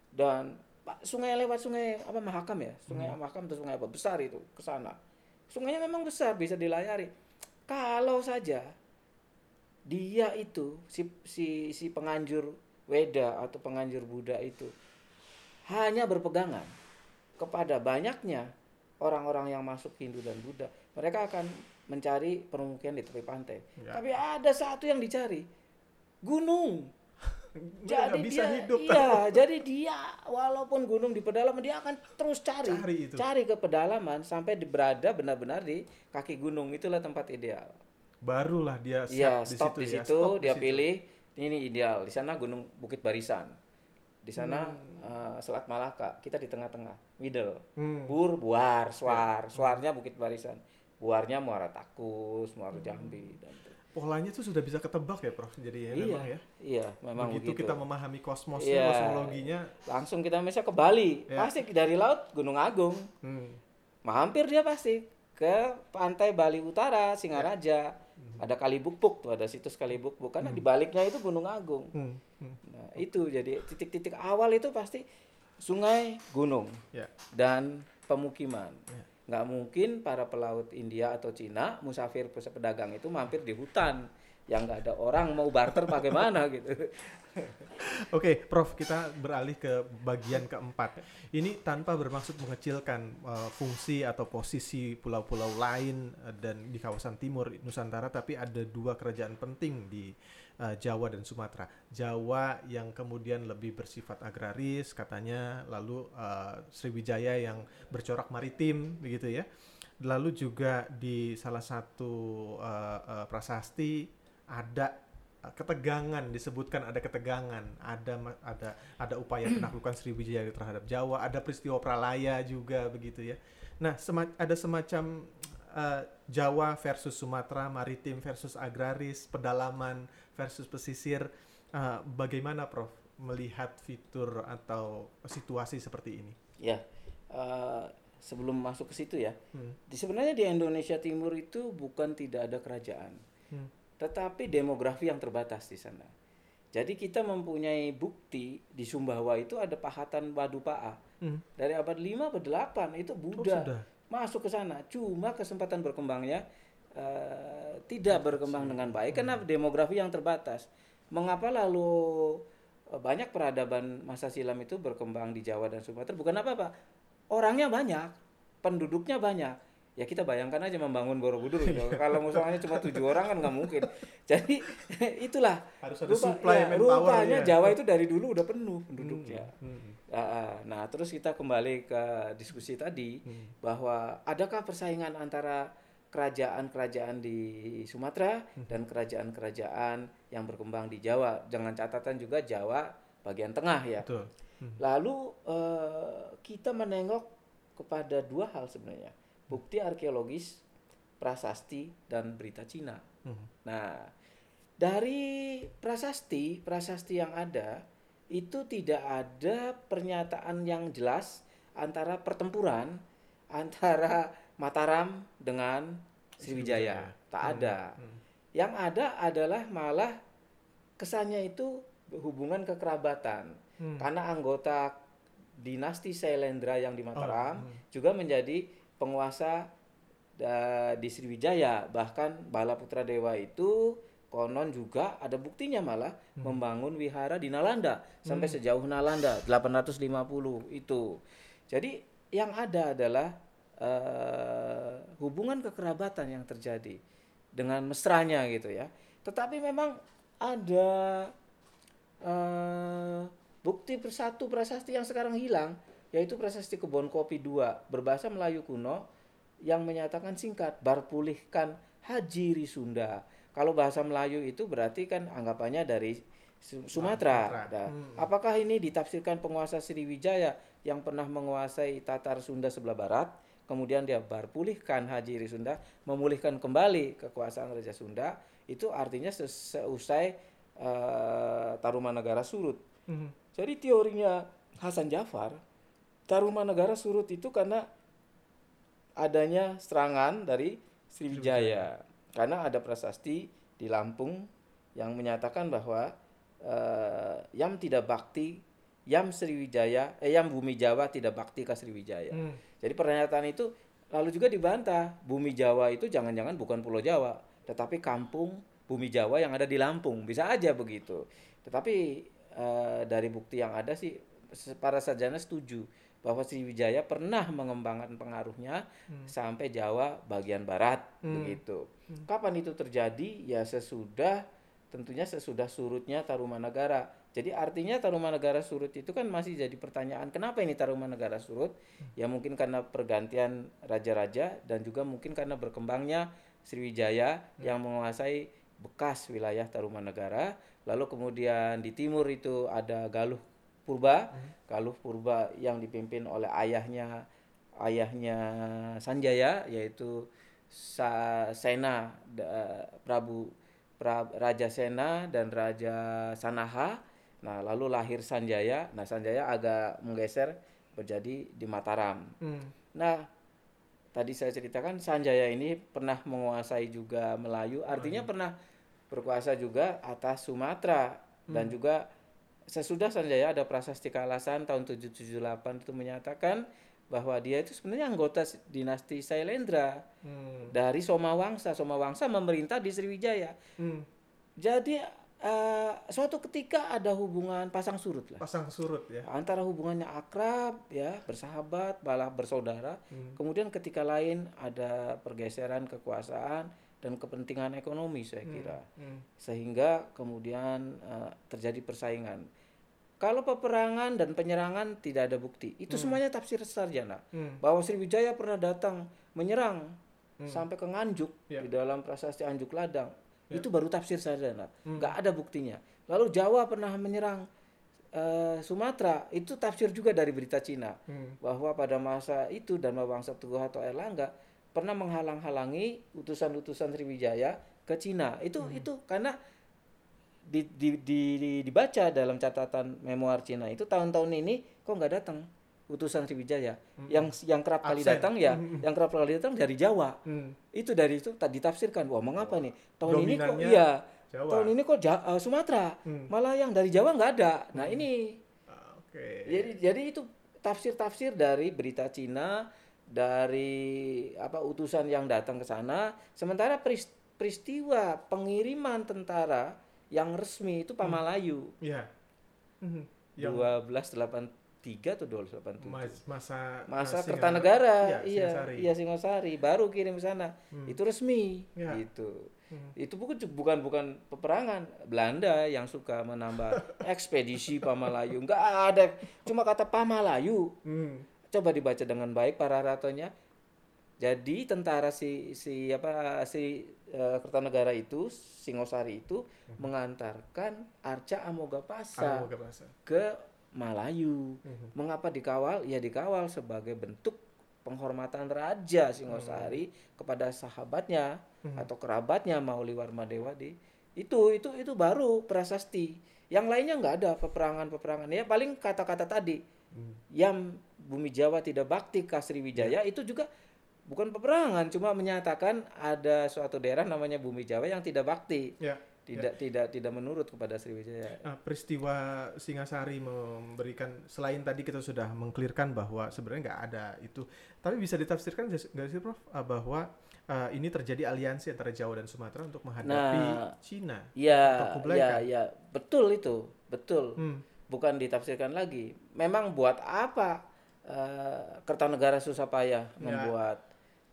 Dan sungai lewat sungai apa Mahakam ya? Sungai hmm. Mahakam atau sungai apa besar itu ke sana. Sungainya memang besar bisa dilayari. Kalau saja dia itu si si si penganjur Weda atau penganjur Buddha itu hanya berpegangan kepada banyaknya orang-orang yang masuk Hindu dan Buddha, mereka akan mencari permukiman di tepi pantai. Ya. Tapi ada satu yang dicari, gunung. Jadi bisa dia, hidup. Iya, jadi dia walaupun gunung di pedalaman dia akan terus cari, cari, itu. cari ke pedalaman sampai berada benar-benar di kaki gunung itulah tempat ideal. Barulah dia ya, stop di situ, ya, stop dia di situ. pilih ini ideal di sana gunung Bukit Barisan di sana hmm. uh, Selat Malaka kita di tengah-tengah middle hmm. Bur Buar Suar ya. Suarnya Bukit Barisan Buarnya Muara Takus Muara hmm. Jambi dan polanya itu sudah bisa ketebak ya Prof jadi ya iya, memang ya iya memang begitu, begitu. kita memahami kosmosnya iya, kosmologinya langsung kita misalnya ke Bali ya. pasti dari laut Gunung Agung hmm. mampir dia pasti ke pantai Bali Utara Singaraja ya Hmm. Ada kali bukbuk tuh, ada situs kali bukbuk karena hmm. di baliknya itu Gunung Agung. Hmm. Hmm. Nah, itu jadi titik-titik awal itu pasti sungai, gunung yeah. dan pemukiman. Yeah. Nggak mungkin para pelaut India atau Cina, musafir pedagang itu mampir di hutan yang nggak ada orang mau barter bagaimana (laughs) gitu. Oke, okay, Prof, kita beralih ke bagian keempat. Ini tanpa bermaksud mengecilkan uh, fungsi atau posisi pulau-pulau lain uh, dan di kawasan timur Nusantara, tapi ada dua kerajaan penting di uh, Jawa dan Sumatera. Jawa yang kemudian lebih bersifat agraris, katanya, lalu uh, Sriwijaya yang bercorak maritim, begitu ya. Lalu juga di salah satu uh, uh, prasasti ada ketegangan disebutkan ada ketegangan ada ada ada upaya (clears throat) penaklukan Sriwijaya terhadap Jawa ada peristiwa pralaya juga begitu ya nah sema ada semacam uh, Jawa versus Sumatera maritim versus agraris pedalaman versus pesisir uh, bagaimana Prof melihat fitur atau situasi seperti ini ya uh, sebelum masuk ke situ ya hmm. di sebenarnya di Indonesia Timur itu bukan tidak ada kerajaan hmm tetapi demografi yang terbatas di sana. Jadi kita mempunyai bukti di Sumbawa itu ada pahatan Badu Pa'a. Hmm. Dari abad 5 ke 8 itu Buddha oh, masuk ke sana. Cuma kesempatan berkembangnya uh, tidak berkembang dengan baik karena demografi yang terbatas. Mengapa lalu uh, banyak peradaban masa silam itu berkembang di Jawa dan Sumatera? Bukan apa-apa. Orangnya banyak, penduduknya banyak ya kita bayangkan aja membangun Borobudur gitu. (laughs) kalau misalnya cuma tujuh orang kan nggak mungkin jadi (laughs) itulah harus ada rupa, supply ya, rupanya ya. Jawa itu dari dulu udah penuh penduduknya hmm, hmm. nah terus kita kembali ke diskusi tadi hmm. bahwa adakah persaingan antara kerajaan-kerajaan di Sumatera hmm. dan kerajaan-kerajaan yang berkembang di Jawa dengan catatan juga Jawa bagian tengah ya Betul. Hmm. lalu uh, kita menengok kepada dua hal sebenarnya bukti arkeologis, prasasti dan berita Cina. Hmm. Nah, dari prasasti, prasasti yang ada itu tidak ada pernyataan yang jelas antara pertempuran antara Mataram dengan Sriwijaya. Tak hmm. ada. Hmm. Yang ada adalah malah kesannya itu hubungan kekerabatan. Hmm. Karena anggota dinasti Sailendra yang di Mataram oh, hmm. juga menjadi penguasa uh, di Sriwijaya bahkan Bala Putra Dewa itu konon juga ada buktinya malah hmm. membangun wihara di Nalanda sampai hmm. sejauh Nalanda 850 itu. Jadi yang ada adalah uh, hubungan kekerabatan yang terjadi dengan mesranya gitu ya. Tetapi memang ada uh, bukti persatu prasasti yang sekarang hilang yaitu prasasti kebun kopi dua berbahasa Melayu kuno yang menyatakan singkat bar pulihkan Haji Risunda. Kalau bahasa Melayu itu berarti kan anggapannya dari Sumatera. Nah, hmm. Apakah ini ditafsirkan penguasa Sriwijaya yang pernah menguasai Tatar Sunda sebelah barat, kemudian dia bar pulihkan Haji Risunda, memulihkan kembali kekuasaan Raja Sunda, itu artinya seusai uh, Tarumanegara surut. Hmm. Jadi teorinya Hasan Jafar, Tarumanegara surut itu karena adanya serangan dari Sriwijaya. Karena ada prasasti di Lampung yang menyatakan bahwa uh, Yam tidak bakti, Yam Sriwijaya, eh Yam Bumi Jawa tidak bakti ke Sriwijaya. Hmm. Jadi pernyataan itu lalu juga dibantah, Bumi Jawa itu jangan-jangan bukan Pulau Jawa, tetapi kampung Bumi Jawa yang ada di Lampung. Bisa aja begitu. Tetapi uh, dari bukti yang ada sih para sarjana setuju bahwa Sriwijaya pernah mengembangkan pengaruhnya hmm. sampai Jawa bagian barat hmm. begitu. Hmm. Kapan itu terjadi? Ya sesudah tentunya sesudah surutnya Tarumanagara. Jadi artinya Tarumanagara surut itu kan masih jadi pertanyaan kenapa ini Tarumanagara surut? Hmm. Ya mungkin karena pergantian raja-raja dan juga mungkin karena berkembangnya Sriwijaya hmm. yang menguasai bekas wilayah Tarumanagara. Lalu kemudian di timur itu ada Galuh Purba, hmm. Galuh Purba yang dipimpin oleh ayahnya ayahnya Sanjaya yaitu Sa Sena da, Prabu pra, Raja Sena dan Raja Sanaha. Nah, lalu lahir Sanjaya. Nah, Sanjaya agak menggeser menjadi di Mataram. Hmm. Nah, tadi saya ceritakan Sanjaya ini pernah menguasai juga Melayu, artinya hmm. pernah berkuasa juga atas Sumatera hmm. dan juga sesudah Sanjaya ada prasasti Kalasan tahun 778 itu menyatakan bahwa dia itu sebenarnya anggota dinasti Sailendra hmm. dari Somawangsa. Somawangsa memerintah di Sriwijaya. Hmm. Jadi uh, suatu ketika ada hubungan pasang surut lah. Pasang surut ya. Antara hubungannya akrab ya, bersahabat, malah bersaudara. Hmm. Kemudian ketika lain ada pergeseran kekuasaan dan kepentingan ekonomi saya hmm. kira. Hmm. Hmm. Sehingga kemudian uh, terjadi persaingan kalau peperangan dan penyerangan tidak ada bukti, itu hmm. semuanya tafsir sarjana. Hmm. Bahwa Sriwijaya pernah datang menyerang hmm. sampai ke Nganjuk yeah. di dalam prasasti Anjuk Ladang, yeah. itu baru tafsir sarjana. Hmm. Gak ada buktinya. Lalu Jawa pernah menyerang uh, Sumatera, itu tafsir juga dari berita Cina. Hmm. Bahwa pada masa itu dan bangsa Tugu atau Erlangga pernah menghalang-halangi utusan-utusan Sriwijaya ke Cina. Itu hmm. itu karena di, di, di, di, dibaca dalam catatan memoir Cina itu tahun-tahun ini kok nggak datang utusan Sriwijaya hmm. yang yang kerap kali datang ya hmm. yang kerap kali datang dari Jawa hmm. itu dari itu tadi ditafsirkan wah mengapa nih tahun ini kok iya Jawa. tahun ini kok ja, uh, Sumatera hmm. malah yang dari Jawa nggak ada nah hmm. ini ah, okay. jadi jadi itu tafsir-tafsir dari berita Cina dari apa utusan yang datang ke sana sementara peristiwa pengiriman tentara yang resmi itu Pamalayu. Iya. Hmm. Dua belas delapan tiga atau dua delapan tujuh. Masa masa Kertanegara, iya, Singosari. iya Singosari, baru kirim ke sana. Hmm. Itu resmi, ya. gitu. Hmm. Itu bukan bukan bukan peperangan Belanda yang suka menambah (laughs) ekspedisi Pamalayu. Enggak ada, cuma kata Pamalayu. Hmm. Coba dibaca dengan baik para ratonya. Jadi tentara si si apa si uh, Kertanegara itu Singosari itu uh-huh. mengantarkan Arca Amogapasa, Amogapasa ke Malayu. Uh-huh. Mengapa dikawal? Ya dikawal sebagai bentuk penghormatan Raja Singosari uh-huh. kepada sahabatnya uh-huh. atau kerabatnya Mauli Warmadewa di itu itu itu baru prasasti. Yang lainnya nggak ada peperangan-peperangan. Ya paling kata-kata tadi uh-huh. yang bumi Jawa tidak bakti ke Sriwijaya yeah. itu juga bukan peperangan, cuma menyatakan ada suatu daerah namanya Bumi Jawa yang tidak bakti. Ya. Tidak ya. tidak tidak menurut kepada Sriwijaya. Nah, peristiwa Singasari memberikan selain tadi kita sudah mengklirkan bahwa sebenarnya nggak ada itu, tapi bisa ditafsirkan nggak sih Prof ah, bahwa uh, ini terjadi aliansi antara Jawa dan Sumatera untuk menghadapi nah, Cina. Iya, iya, iya, betul itu, betul. Hmm. Bukan ditafsirkan lagi. Memang buat apa uh, Kertanegara susah payah ya. membuat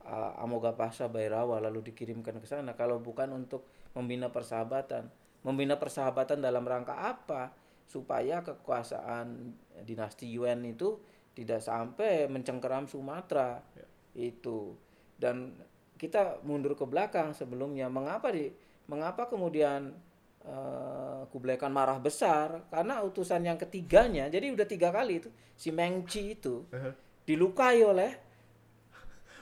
uh, Amoga Pasha Bairawa lalu dikirimkan ke sana kalau bukan untuk membina persahabatan. Membina persahabatan dalam rangka apa? Supaya kekuasaan dinasti Yuan itu tidak sampai mencengkeram Sumatera. Ya. Itu. Dan kita mundur ke belakang sebelumnya mengapa di mengapa kemudian uh, Kublai Khan marah besar karena utusan yang ketiganya jadi udah tiga kali itu si Mengci itu uh -huh. dilukai oleh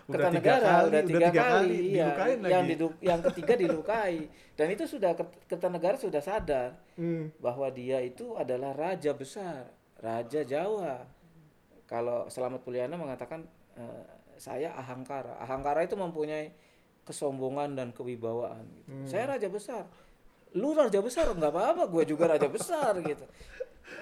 udah tiga, udah tiga kali, kali iya. yang lagi. yang ketiga dilukai dan itu sudah Kertanegara sudah sadar hmm. bahwa dia itu adalah raja besar raja Jawa kalau Selamat Puliana mengatakan uh, saya ahangkara ahangkara itu mempunyai kesombongan dan kewibawaan gitu. hmm. saya raja besar lu raja besar nggak apa-apa gue juga raja besar gitu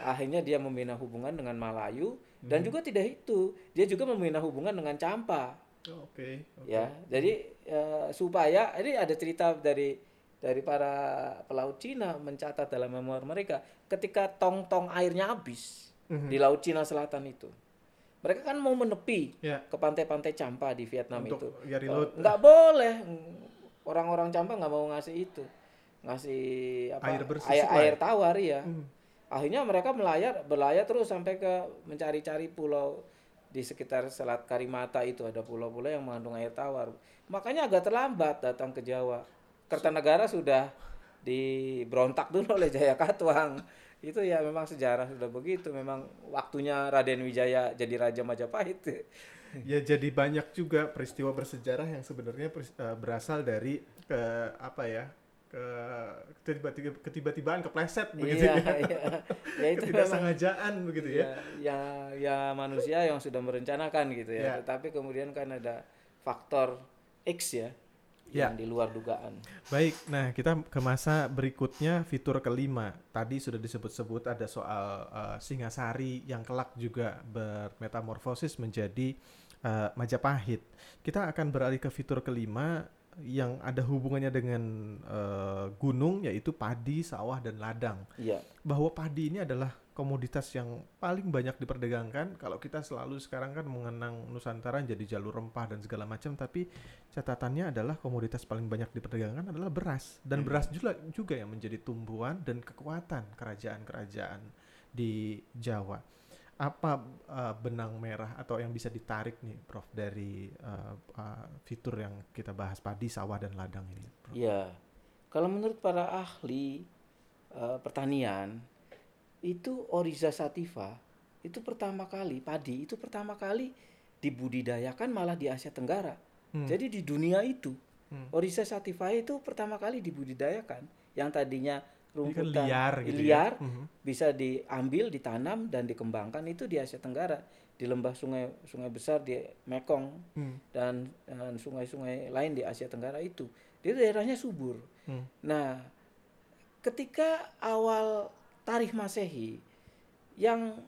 akhirnya dia membina hubungan dengan Malayu dan hmm. juga tidak itu dia juga membina hubungan dengan Campa Oke. Okay, okay. Ya, jadi uh, supaya ini ada cerita dari dari para pelaut Cina mencatat dalam memoir mereka ketika tong-tong airnya habis mm-hmm. di laut Cina Selatan itu. Mereka kan mau menepi yeah. ke pantai-pantai Campa di Vietnam Untuk itu. Uh, nggak boleh. Orang-orang Campa nggak mau ngasih itu. Ngasih apa? Air bersih. Air, air tawar ya. Mm. Akhirnya mereka melayar, berlayar terus sampai ke mencari-cari pulau di sekitar Selat Karimata itu ada pulau-pulau yang mengandung air tawar. Makanya agak terlambat datang ke Jawa. Kertanegara sudah diberontak dulu oleh Jaya Katuang. Itu ya memang sejarah sudah begitu. Memang waktunya Raden Wijaya jadi Raja Majapahit. Ya jadi banyak juga peristiwa bersejarah yang sebenarnya eh, berasal dari ke apa ya ke ketiba-tibaan kepleset begitu iya, ya. (laughs) Iya. ya itu sengajaan begitu ya. ya. Ya ya manusia yang sudah merencanakan gitu ya. ya. Tetapi kemudian kan ada faktor X ya ya. yang di luar dugaan. Baik, nah kita ke masa berikutnya fitur kelima. Tadi sudah disebut-sebut ada soal uh, Singasari yang kelak juga bermetamorfosis menjadi uh, Majapahit. Kita akan beralih ke fitur kelima yang ada hubungannya dengan uh, gunung yaitu padi, sawah dan ladang. Iya. Bahwa padi ini adalah komoditas yang paling banyak diperdagangkan. Kalau kita selalu sekarang kan mengenang Nusantara jadi jalur rempah dan segala macam, tapi catatannya adalah komoditas paling banyak diperdagangkan adalah beras dan hmm. beras juga juga yang menjadi tumbuhan dan kekuatan kerajaan-kerajaan di Jawa apa uh, benang merah atau yang bisa ditarik nih, Prof, dari uh, uh, fitur yang kita bahas padi, sawah dan ladang ini? Prof? Ya, kalau menurut para ahli uh, pertanian itu Oriza sativa itu pertama kali padi itu pertama kali dibudidayakan malah di Asia Tenggara. Hmm. Jadi di dunia itu hmm. Oriza sativa itu pertama kali dibudidayakan yang tadinya rumputan kan liar, gitu ya. liar ya? bisa diambil, ditanam dan dikembangkan itu di Asia Tenggara di lembah sungai sungai besar di Mekong hmm. dan sungai-sungai lain di Asia Tenggara itu itu daerahnya subur. Hmm. Nah, ketika awal tarikh Masehi yang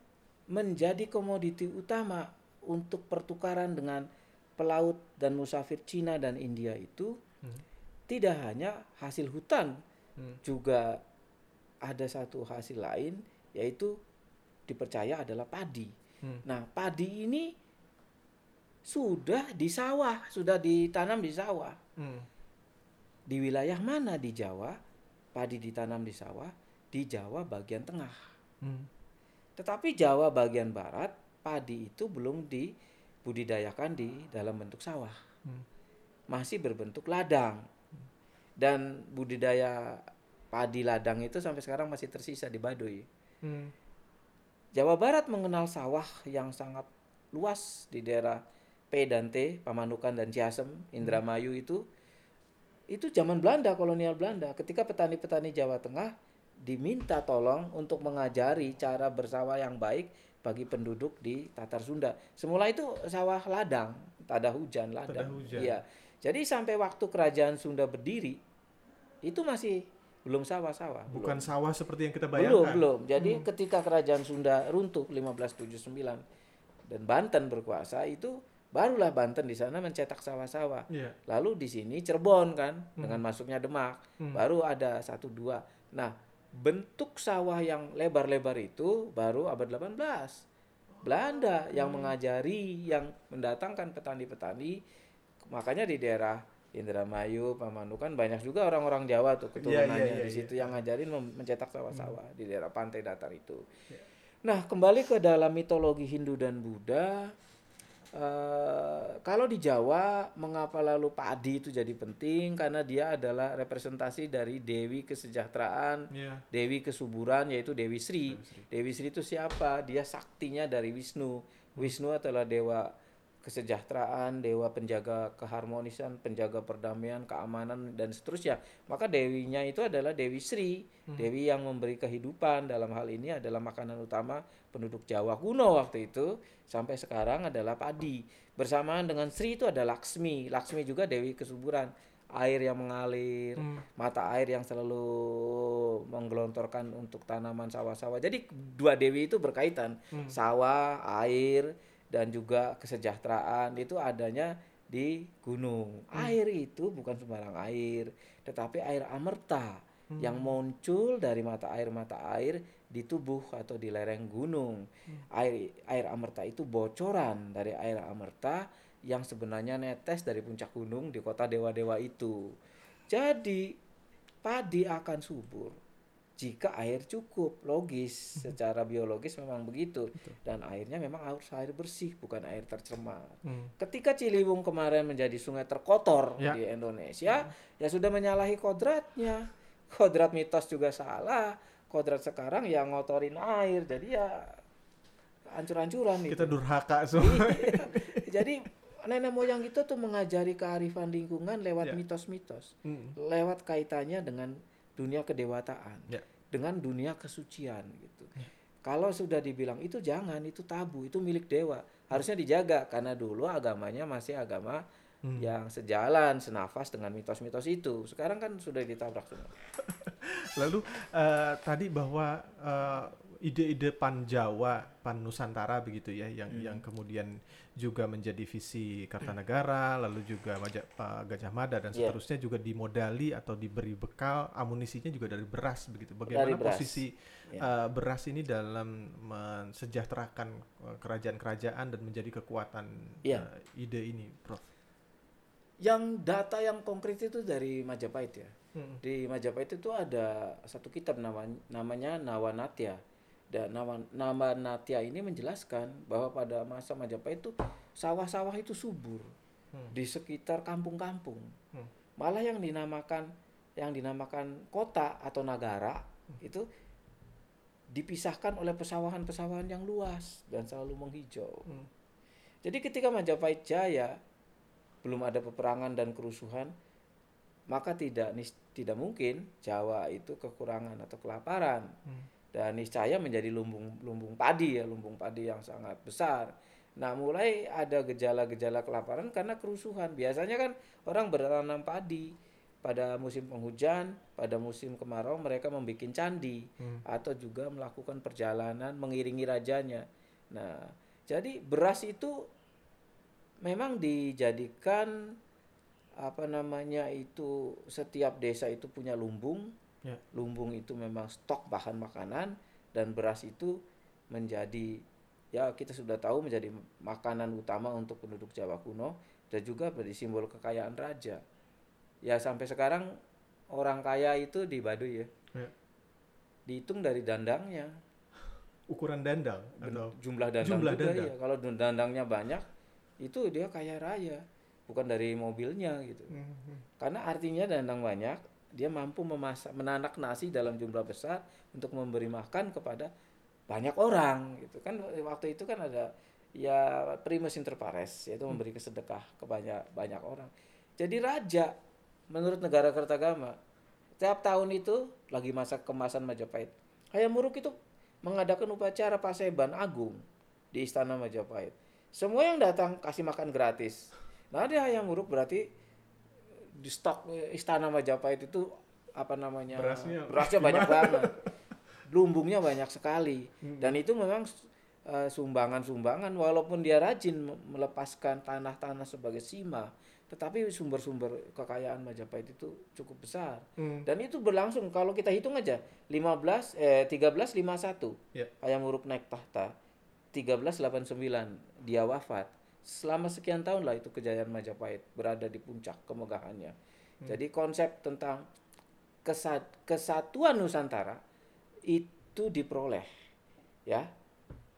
menjadi komoditi utama untuk pertukaran dengan pelaut dan musafir Cina dan India itu hmm. tidak hanya hasil hutan hmm. juga ada satu hasil lain yaitu dipercaya adalah padi. Hmm. Nah, padi ini sudah di sawah, sudah ditanam di sawah. Hmm. Di wilayah mana di Jawa padi ditanam di sawah? Di Jawa bagian tengah. Hmm. Tetapi Jawa bagian barat padi itu belum dibudidayakan di dalam bentuk sawah. Hmm. Masih berbentuk ladang. Hmm. Dan budidaya padi ladang itu sampai sekarang masih tersisa di Baduy. Hmm. Jawa Barat mengenal sawah yang sangat luas di daerah P dan T, Pamanukan dan Ciasem, Indramayu hmm. itu itu zaman Belanda, kolonial Belanda. Ketika petani-petani Jawa Tengah diminta tolong untuk mengajari cara bersawah yang baik bagi penduduk di Tatar Sunda. Semula itu sawah ladang, tak ada hujan ladang. Iya. Jadi sampai waktu kerajaan Sunda berdiri itu masih belum sawah-sawah. Bukan belum. sawah seperti yang kita bayangkan. Belum, belum. Jadi hmm. ketika kerajaan Sunda runtuh 1579 dan Banten berkuasa itu barulah Banten di sana mencetak sawah-sawah. Yeah. Lalu di sini Cirebon kan hmm. dengan masuknya Demak hmm. baru ada satu dua. Nah, bentuk sawah yang lebar-lebar itu baru abad 18. Belanda yang hmm. mengajari, yang mendatangkan petani-petani makanya di daerah Indramayu, Pamanukan banyak juga orang-orang Jawa tuh iya, keturunannya yeah, yeah, yeah, di situ yeah. yang ngajarin mencetak sawah-sawah hmm. di daerah pantai datar itu. Yeah. Nah, kembali ke dalam mitologi Hindu dan Buddha, uh, kalau di Jawa mengapa lalu padi itu jadi penting karena dia adalah representasi dari dewi kesejahteraan, yeah. dewi kesuburan yaitu Dewi Sri. Dewi Sri. Dewi Sri itu siapa? Dia saktinya dari Wisnu. Wisnu adalah dewa kesejahteraan, dewa penjaga keharmonisan, penjaga perdamaian, keamanan dan seterusnya. Maka dewinya itu adalah Dewi Sri, hmm. dewi yang memberi kehidupan. Dalam hal ini adalah makanan utama penduduk Jawa kuno waktu itu sampai sekarang adalah padi. Bersamaan dengan Sri itu ada Laksmi. Laksmi juga dewi kesuburan, air yang mengalir, hmm. mata air yang selalu menggelontorkan untuk tanaman sawah-sawah. Jadi dua dewi itu berkaitan, hmm. sawah, air dan juga kesejahteraan itu adanya di gunung. Hmm. Air itu bukan sembarang air, tetapi air amerta hmm. yang muncul dari mata air mata air di tubuh atau di lereng gunung. Hmm. Air air amerta itu bocoran dari air amerta yang sebenarnya netes dari puncak gunung di kota dewa-dewa itu. Jadi padi akan subur jika air cukup logis secara biologis memang begitu Betul. dan airnya memang harus air bersih bukan air tercemar hmm. ketika Ciliwung kemarin menjadi sungai terkotor ya. di Indonesia hmm. ya sudah menyalahi kodratnya kodrat mitos juga salah kodrat sekarang yang ngotorin air jadi ya hancur-hancuran kita itu. durhaka (laughs) semua iya. jadi nenek moyang kita tuh mengajari kearifan lingkungan lewat ya. mitos-mitos ya. hmm. lewat kaitannya dengan dunia kedewataan ya. dengan dunia kesucian gitu. Ya. Kalau sudah dibilang itu jangan, itu tabu, itu milik dewa. Harusnya dijaga karena dulu agamanya masih agama hmm. yang sejalan, senafas dengan mitos-mitos itu. Sekarang kan sudah ditabrak semua. (laughs) Lalu uh, tadi bahwa uh, ide-ide pan Jawa, pan Nusantara begitu ya, yang hmm. yang kemudian juga menjadi visi Kartanegara, lalu juga Majap, uh, Gajah Mada dan yeah. seterusnya juga dimodali atau diberi bekal amunisinya juga dari beras begitu. Bagaimana beras. posisi yeah. uh, beras ini dalam mensejahterakan uh, kerajaan-kerajaan dan menjadi kekuatan yeah. uh, ide ini, Prof? Yang data yang konkret itu dari Majapahit ya. Hmm. Di Majapahit itu ada satu kitab namanya namanya Nawanatya dan nama, nama Natya ini menjelaskan bahwa pada masa Majapahit itu sawah-sawah itu subur hmm. di sekitar kampung-kampung. Hmm. Malah yang dinamakan yang dinamakan kota atau negara hmm. itu dipisahkan oleh pesawahan-pesawahan yang luas dan selalu menghijau. Hmm. Jadi ketika Majapahit Jaya belum ada peperangan dan kerusuhan, maka tidak tidak mungkin Jawa itu kekurangan atau kelaparan. Hmm dan niscaya menjadi lumbung lumbung padi ya lumbung padi yang sangat besar. Nah mulai ada gejala-gejala kelaparan karena kerusuhan. Biasanya kan orang bertanam padi pada musim penghujan, pada musim kemarau mereka membuat candi hmm. atau juga melakukan perjalanan mengiringi rajanya. Nah jadi beras itu memang dijadikan apa namanya itu setiap desa itu punya lumbung Ya. Lumbung itu memang stok bahan makanan dan beras itu menjadi ya kita sudah tahu menjadi makanan utama untuk penduduk Jawa kuno dan juga menjadi simbol kekayaan raja. Ya sampai sekarang orang kaya itu di Baduy ya. ya. Dihitung dari dandangnya. Ukuran dandang atau jumlah dandang jumlah juga dandang. ya. Kalau dandangnya banyak itu dia kaya raya, bukan dari mobilnya gitu. Mm -hmm. Karena artinya dandang banyak, dia mampu memasak menanak nasi dalam jumlah besar untuk memberi makan kepada banyak orang gitu. Kan waktu itu kan ada ya primus inter pares yaitu memberi kesedekah ke banyak banyak orang. Jadi raja menurut negara Kertagama tiap tahun itu lagi masa kemasan Majapahit. Hayam Wuruk itu mengadakan upacara paseban agung di istana Majapahit. Semua yang datang kasih makan gratis. Nah di Hayam Wuruk berarti di stok istana Majapahit itu apa namanya berasnya, berasnya banyak banget lumbungnya banyak sekali hmm. dan itu memang uh, sumbangan-sumbangan walaupun dia rajin melepaskan tanah-tanah sebagai sima tetapi sumber-sumber kekayaan Majapahit itu cukup besar hmm. dan itu berlangsung kalau kita hitung aja 15 eh 1351 yeah. Ayam Uruk naik tahta 1389 dia wafat selama sekian tahun lah itu kejayaan Majapahit berada di puncak kemegahannya. Hmm. Jadi konsep tentang kesat, kesatuan Nusantara itu diperoleh ya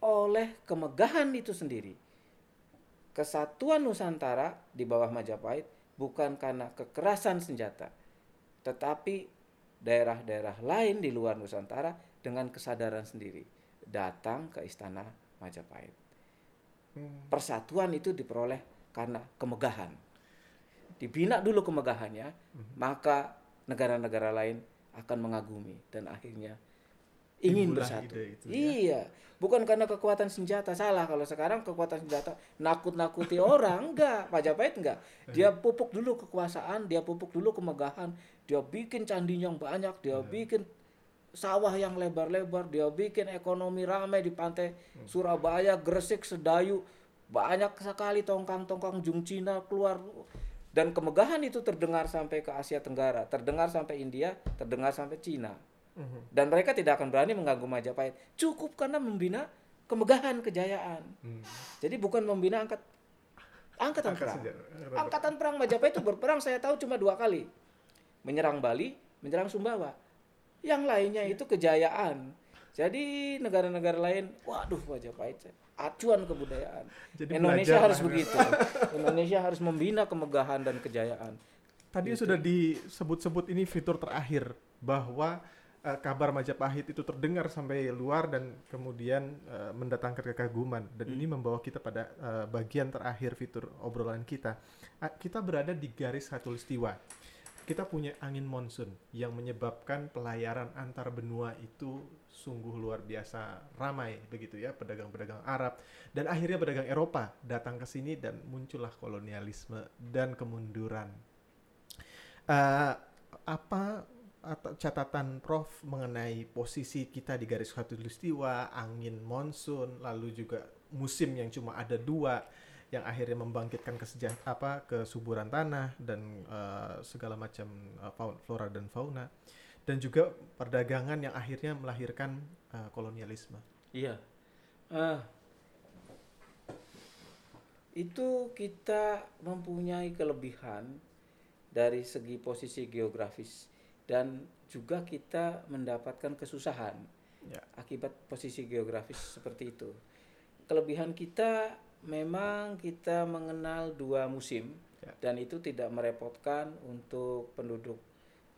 oleh kemegahan itu sendiri. Kesatuan Nusantara di bawah Majapahit bukan karena kekerasan senjata, tetapi daerah-daerah lain di luar Nusantara dengan kesadaran sendiri datang ke istana Majapahit Hmm. Persatuan itu diperoleh karena kemegahan. Dibina dulu kemegahannya, hmm. maka negara-negara lain akan mengagumi dan akhirnya ingin Inilah bersatu. Itu, ya. Iya, bukan karena kekuatan senjata salah. Kalau sekarang kekuatan senjata nakut-nakuti (laughs) orang enggak, Majapahit enggak. Dia pupuk dulu kekuasaan, dia pupuk dulu kemegahan, dia bikin candi yang banyak, dia hmm. bikin sawah yang lebar-lebar, dia bikin ekonomi ramai di pantai. Surabaya, Gresik, Sedayu, banyak sekali tongkang-tongkang jung Cina keluar dan kemegahan itu terdengar sampai ke Asia Tenggara, terdengar sampai India, terdengar sampai Cina. Mhm. Dan mereka tidak akan berani mengganggu Majapahit. Cukup karena membina kemegahan, kejayaan. Hmm. Jadi bukan membina angkat angkatan Angkat perang. Sejarah. Angkatan perang Majapahit itu berperang saya tahu cuma dua kali. Menyerang Bali, menyerang Sumbawa. Yang lainnya itu kejayaan. Jadi negara-negara lain, waduh Majapahit acuan kebudayaan. Jadi Indonesia harus begitu. Indonesia harus membina kemegahan dan kejayaan. Tadi gitu. sudah disebut-sebut ini fitur terakhir bahwa uh, kabar Majapahit itu terdengar sampai luar dan kemudian uh, mendatangkan kekaguman dan hmm. ini membawa kita pada uh, bagian terakhir fitur obrolan kita. Uh, kita berada di garis khatulistiwa. Kita punya angin monsun yang menyebabkan pelayaran antar benua itu sungguh luar biasa ramai begitu ya pedagang-pedagang Arab dan akhirnya pedagang Eropa datang ke sini dan muncullah kolonialisme dan kemunduran. Uh, apa atau catatan Prof mengenai posisi kita di garis khatulistiwa, angin monsun, lalu juga musim yang cuma ada dua yang akhirnya membangkitkan kesejah apa kesuburan tanah dan uh, segala macam uh, flora dan fauna dan juga perdagangan yang akhirnya melahirkan uh, kolonialisme. Iya. Uh, itu kita mempunyai kelebihan dari segi posisi geografis dan juga kita mendapatkan kesusahan ya. akibat posisi geografis seperti itu. Kelebihan kita memang kita mengenal dua musim ya. dan itu tidak merepotkan untuk penduduk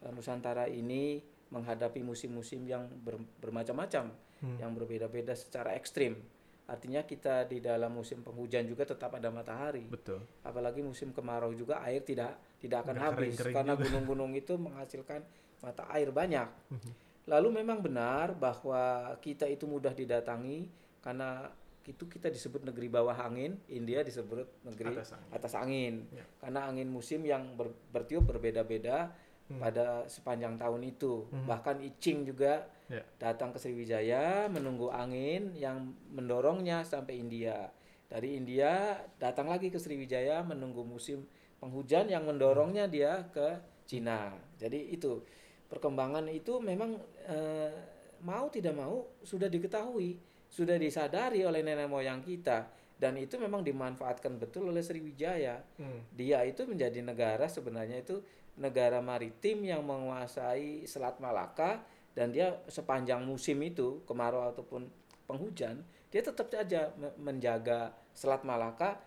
eh, Nusantara ini menghadapi musim-musim yang ber, bermacam-macam, hmm. yang berbeda-beda secara ekstrim. Artinya kita di dalam musim penghujan juga tetap ada matahari. Betul. Apalagi musim kemarau juga air tidak tidak akan Nggak habis kering -kering karena gunung-gunung itu menghasilkan mata air banyak. Mhm. Lalu memang benar bahwa kita itu mudah didatangi karena itu kita disebut negeri bawah angin, India disebut negeri atas angin, atas angin. Ya. karena angin musim yang ber, bertiup berbeda-beda hmm. pada sepanjang tahun itu. Hmm. Bahkan Icing juga yeah. datang ke Sriwijaya menunggu angin yang mendorongnya sampai India. Dari India datang lagi ke Sriwijaya menunggu musim penghujan yang mendorongnya dia ke Cina. Jadi itu perkembangan itu memang eh, mau tidak mau sudah diketahui, sudah disadari oleh nenek moyang kita dan itu memang dimanfaatkan betul oleh Sriwijaya. Hmm. Dia itu menjadi negara sebenarnya itu negara maritim yang menguasai Selat Malaka dan dia sepanjang musim itu kemarau ataupun penghujan dia tetap saja menjaga Selat Malaka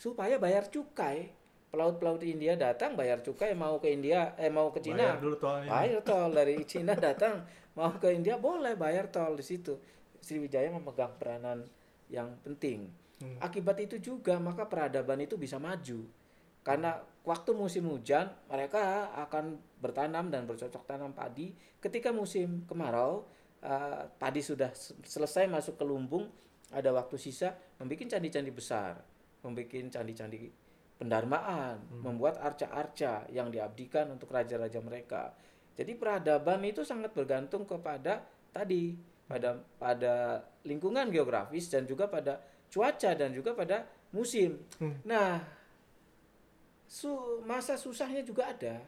supaya bayar cukai pelaut-pelaut India datang bayar cukai mau ke India eh mau ke Cina bayar dulu tolnya. bayar tol dari Cina datang mau ke India boleh bayar tol di situ Sriwijaya memegang peranan yang penting hmm. akibat itu juga maka peradaban itu bisa maju karena waktu musim hujan mereka akan bertanam dan bercocok tanam padi. Ketika musim kemarau uh, padi sudah selesai masuk ke lumbung, ada waktu sisa membuat candi-candi besar, membuat candi-candi pendarmaan, hmm. membuat arca-arca yang diabdikan untuk raja-raja mereka. Jadi peradaban itu sangat bergantung kepada tadi pada pada lingkungan geografis dan juga pada cuaca dan juga pada musim. Hmm. Nah, su masa susahnya juga ada.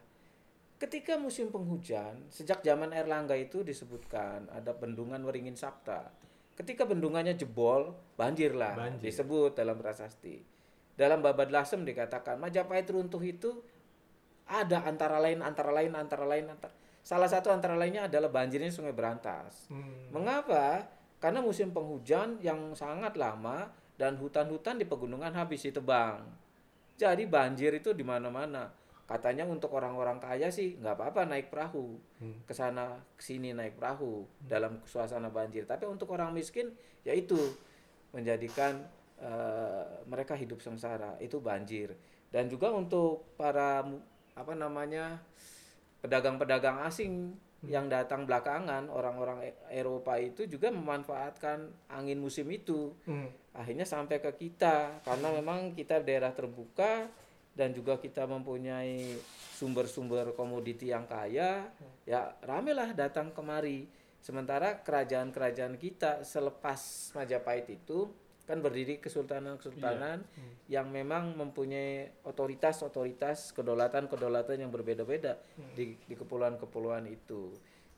Ketika musim penghujan, sejak zaman Erlangga itu disebutkan ada bendungan Weringin Sapta. Ketika bendungannya jebol, banjirlah Banjir. disebut dalam prasasti. Dalam Babad Lasem dikatakan Majapahit runtuh itu ada antara lain antara lain antara lain antara salah satu antara lainnya adalah banjirnya Sungai Berantas. Hmm. Mengapa? Karena musim penghujan yang sangat lama dan hutan-hutan di pegunungan habis ditebang jadi banjir itu di mana-mana. Katanya untuk orang-orang kaya sih nggak apa-apa naik perahu hmm. ke sana sini naik perahu hmm. dalam suasana banjir. Tapi untuk orang miskin yaitu menjadikan uh, mereka hidup sengsara itu banjir dan juga untuk para apa namanya pedagang-pedagang asing hmm. yang datang belakangan orang-orang e-, Eropa itu juga memanfaatkan angin musim itu hmm. akhirnya sampai ke kita karena memang kita daerah terbuka dan juga kita mempunyai sumber-sumber komoditi yang kaya hmm. ya ramelah datang kemari sementara kerajaan-kerajaan kita selepas Majapahit itu kan berdiri kesultanan-kesultanan iya. hmm. yang memang mempunyai otoritas-otoritas kedaulatan-kedaulatan yang berbeda-beda hmm. di di kepulauan-kepulauan itu.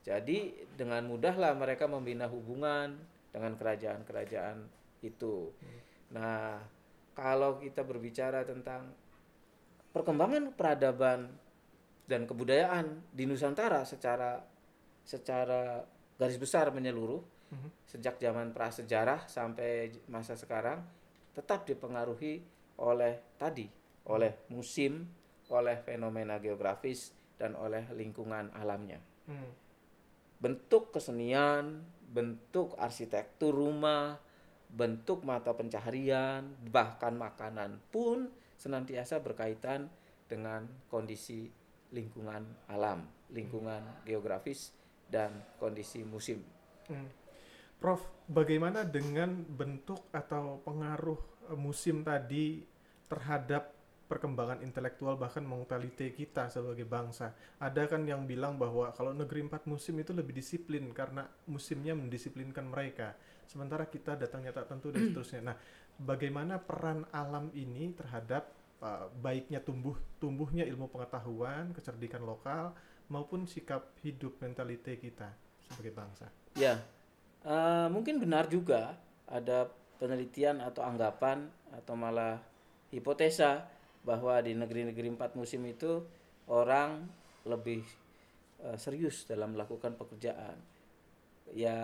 Jadi dengan mudahlah mereka membina hubungan dengan kerajaan-kerajaan itu. Hmm. Nah, kalau kita berbicara tentang perkembangan peradaban dan kebudayaan di Nusantara secara secara garis besar menyeluruh hmm. sejak zaman prasejarah sampai masa sekarang tetap dipengaruhi oleh tadi oleh musim oleh fenomena geografis dan oleh lingkungan alamnya hmm. bentuk kesenian bentuk arsitektur rumah bentuk mata pencaharian bahkan makanan pun senantiasa berkaitan dengan kondisi lingkungan alam lingkungan geografis dan kondisi musim hmm. Prof, bagaimana dengan bentuk atau pengaruh eh, musim tadi terhadap perkembangan intelektual bahkan mentalite kita sebagai bangsa. Ada kan yang bilang bahwa kalau negeri empat musim itu lebih disiplin karena musimnya mendisiplinkan mereka. Sementara kita datangnya tak tentu dan seterusnya. Nah, bagaimana peran alam ini terhadap uh, baiknya tumbuh tumbuhnya ilmu pengetahuan, kecerdikan lokal maupun sikap hidup mentalite kita sebagai bangsa? Ya, Uh, mungkin benar juga ada penelitian atau anggapan atau malah hipotesa bahwa di negeri-negeri empat musim itu orang lebih uh, serius dalam melakukan pekerjaan. Ya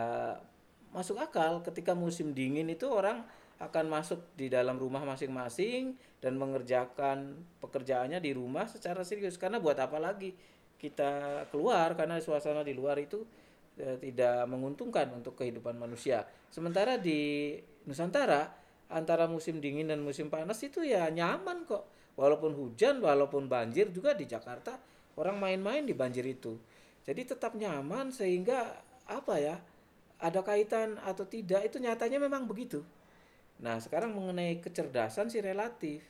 masuk akal ketika musim dingin itu orang akan masuk di dalam rumah masing-masing dan mengerjakan pekerjaannya di rumah secara serius karena buat apa lagi kita keluar karena suasana di luar itu tidak menguntungkan untuk kehidupan manusia. Sementara di Nusantara antara musim dingin dan musim panas itu ya nyaman kok. Walaupun hujan, walaupun banjir juga di Jakarta orang main-main di banjir itu. Jadi tetap nyaman sehingga apa ya? Ada kaitan atau tidak itu nyatanya memang begitu. Nah, sekarang mengenai kecerdasan sih relatif.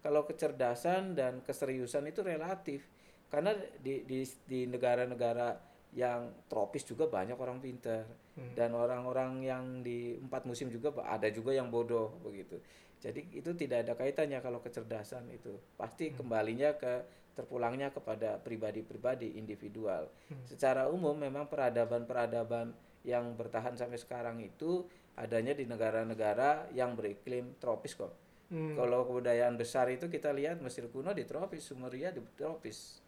Kalau kecerdasan dan keseriusan itu relatif. Karena di di di negara-negara yang tropis juga banyak orang pintar hmm. dan orang-orang yang di empat musim juga ada juga yang bodoh begitu jadi itu tidak ada kaitannya kalau kecerdasan itu pasti hmm. kembalinya ke terpulangnya kepada pribadi-pribadi individual hmm. secara umum memang peradaban-peradaban yang bertahan sampai sekarang itu adanya di negara-negara yang beriklim tropis kok hmm. kalau kebudayaan besar itu kita lihat Mesir kuno di tropis Sumeria di tropis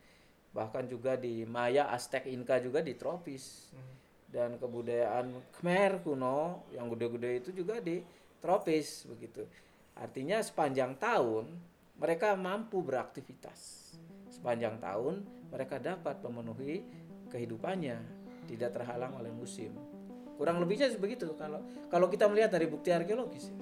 bahkan juga di Maya, Aztec, Inka juga di tropis. Dan kebudayaan Khmer kuno yang gede-gede itu juga di tropis begitu. Artinya sepanjang tahun mereka mampu beraktivitas. Sepanjang tahun mereka dapat memenuhi kehidupannya, tidak terhalang oleh musim. Kurang lebihnya begitu kalau kalau kita melihat dari bukti arkeologis.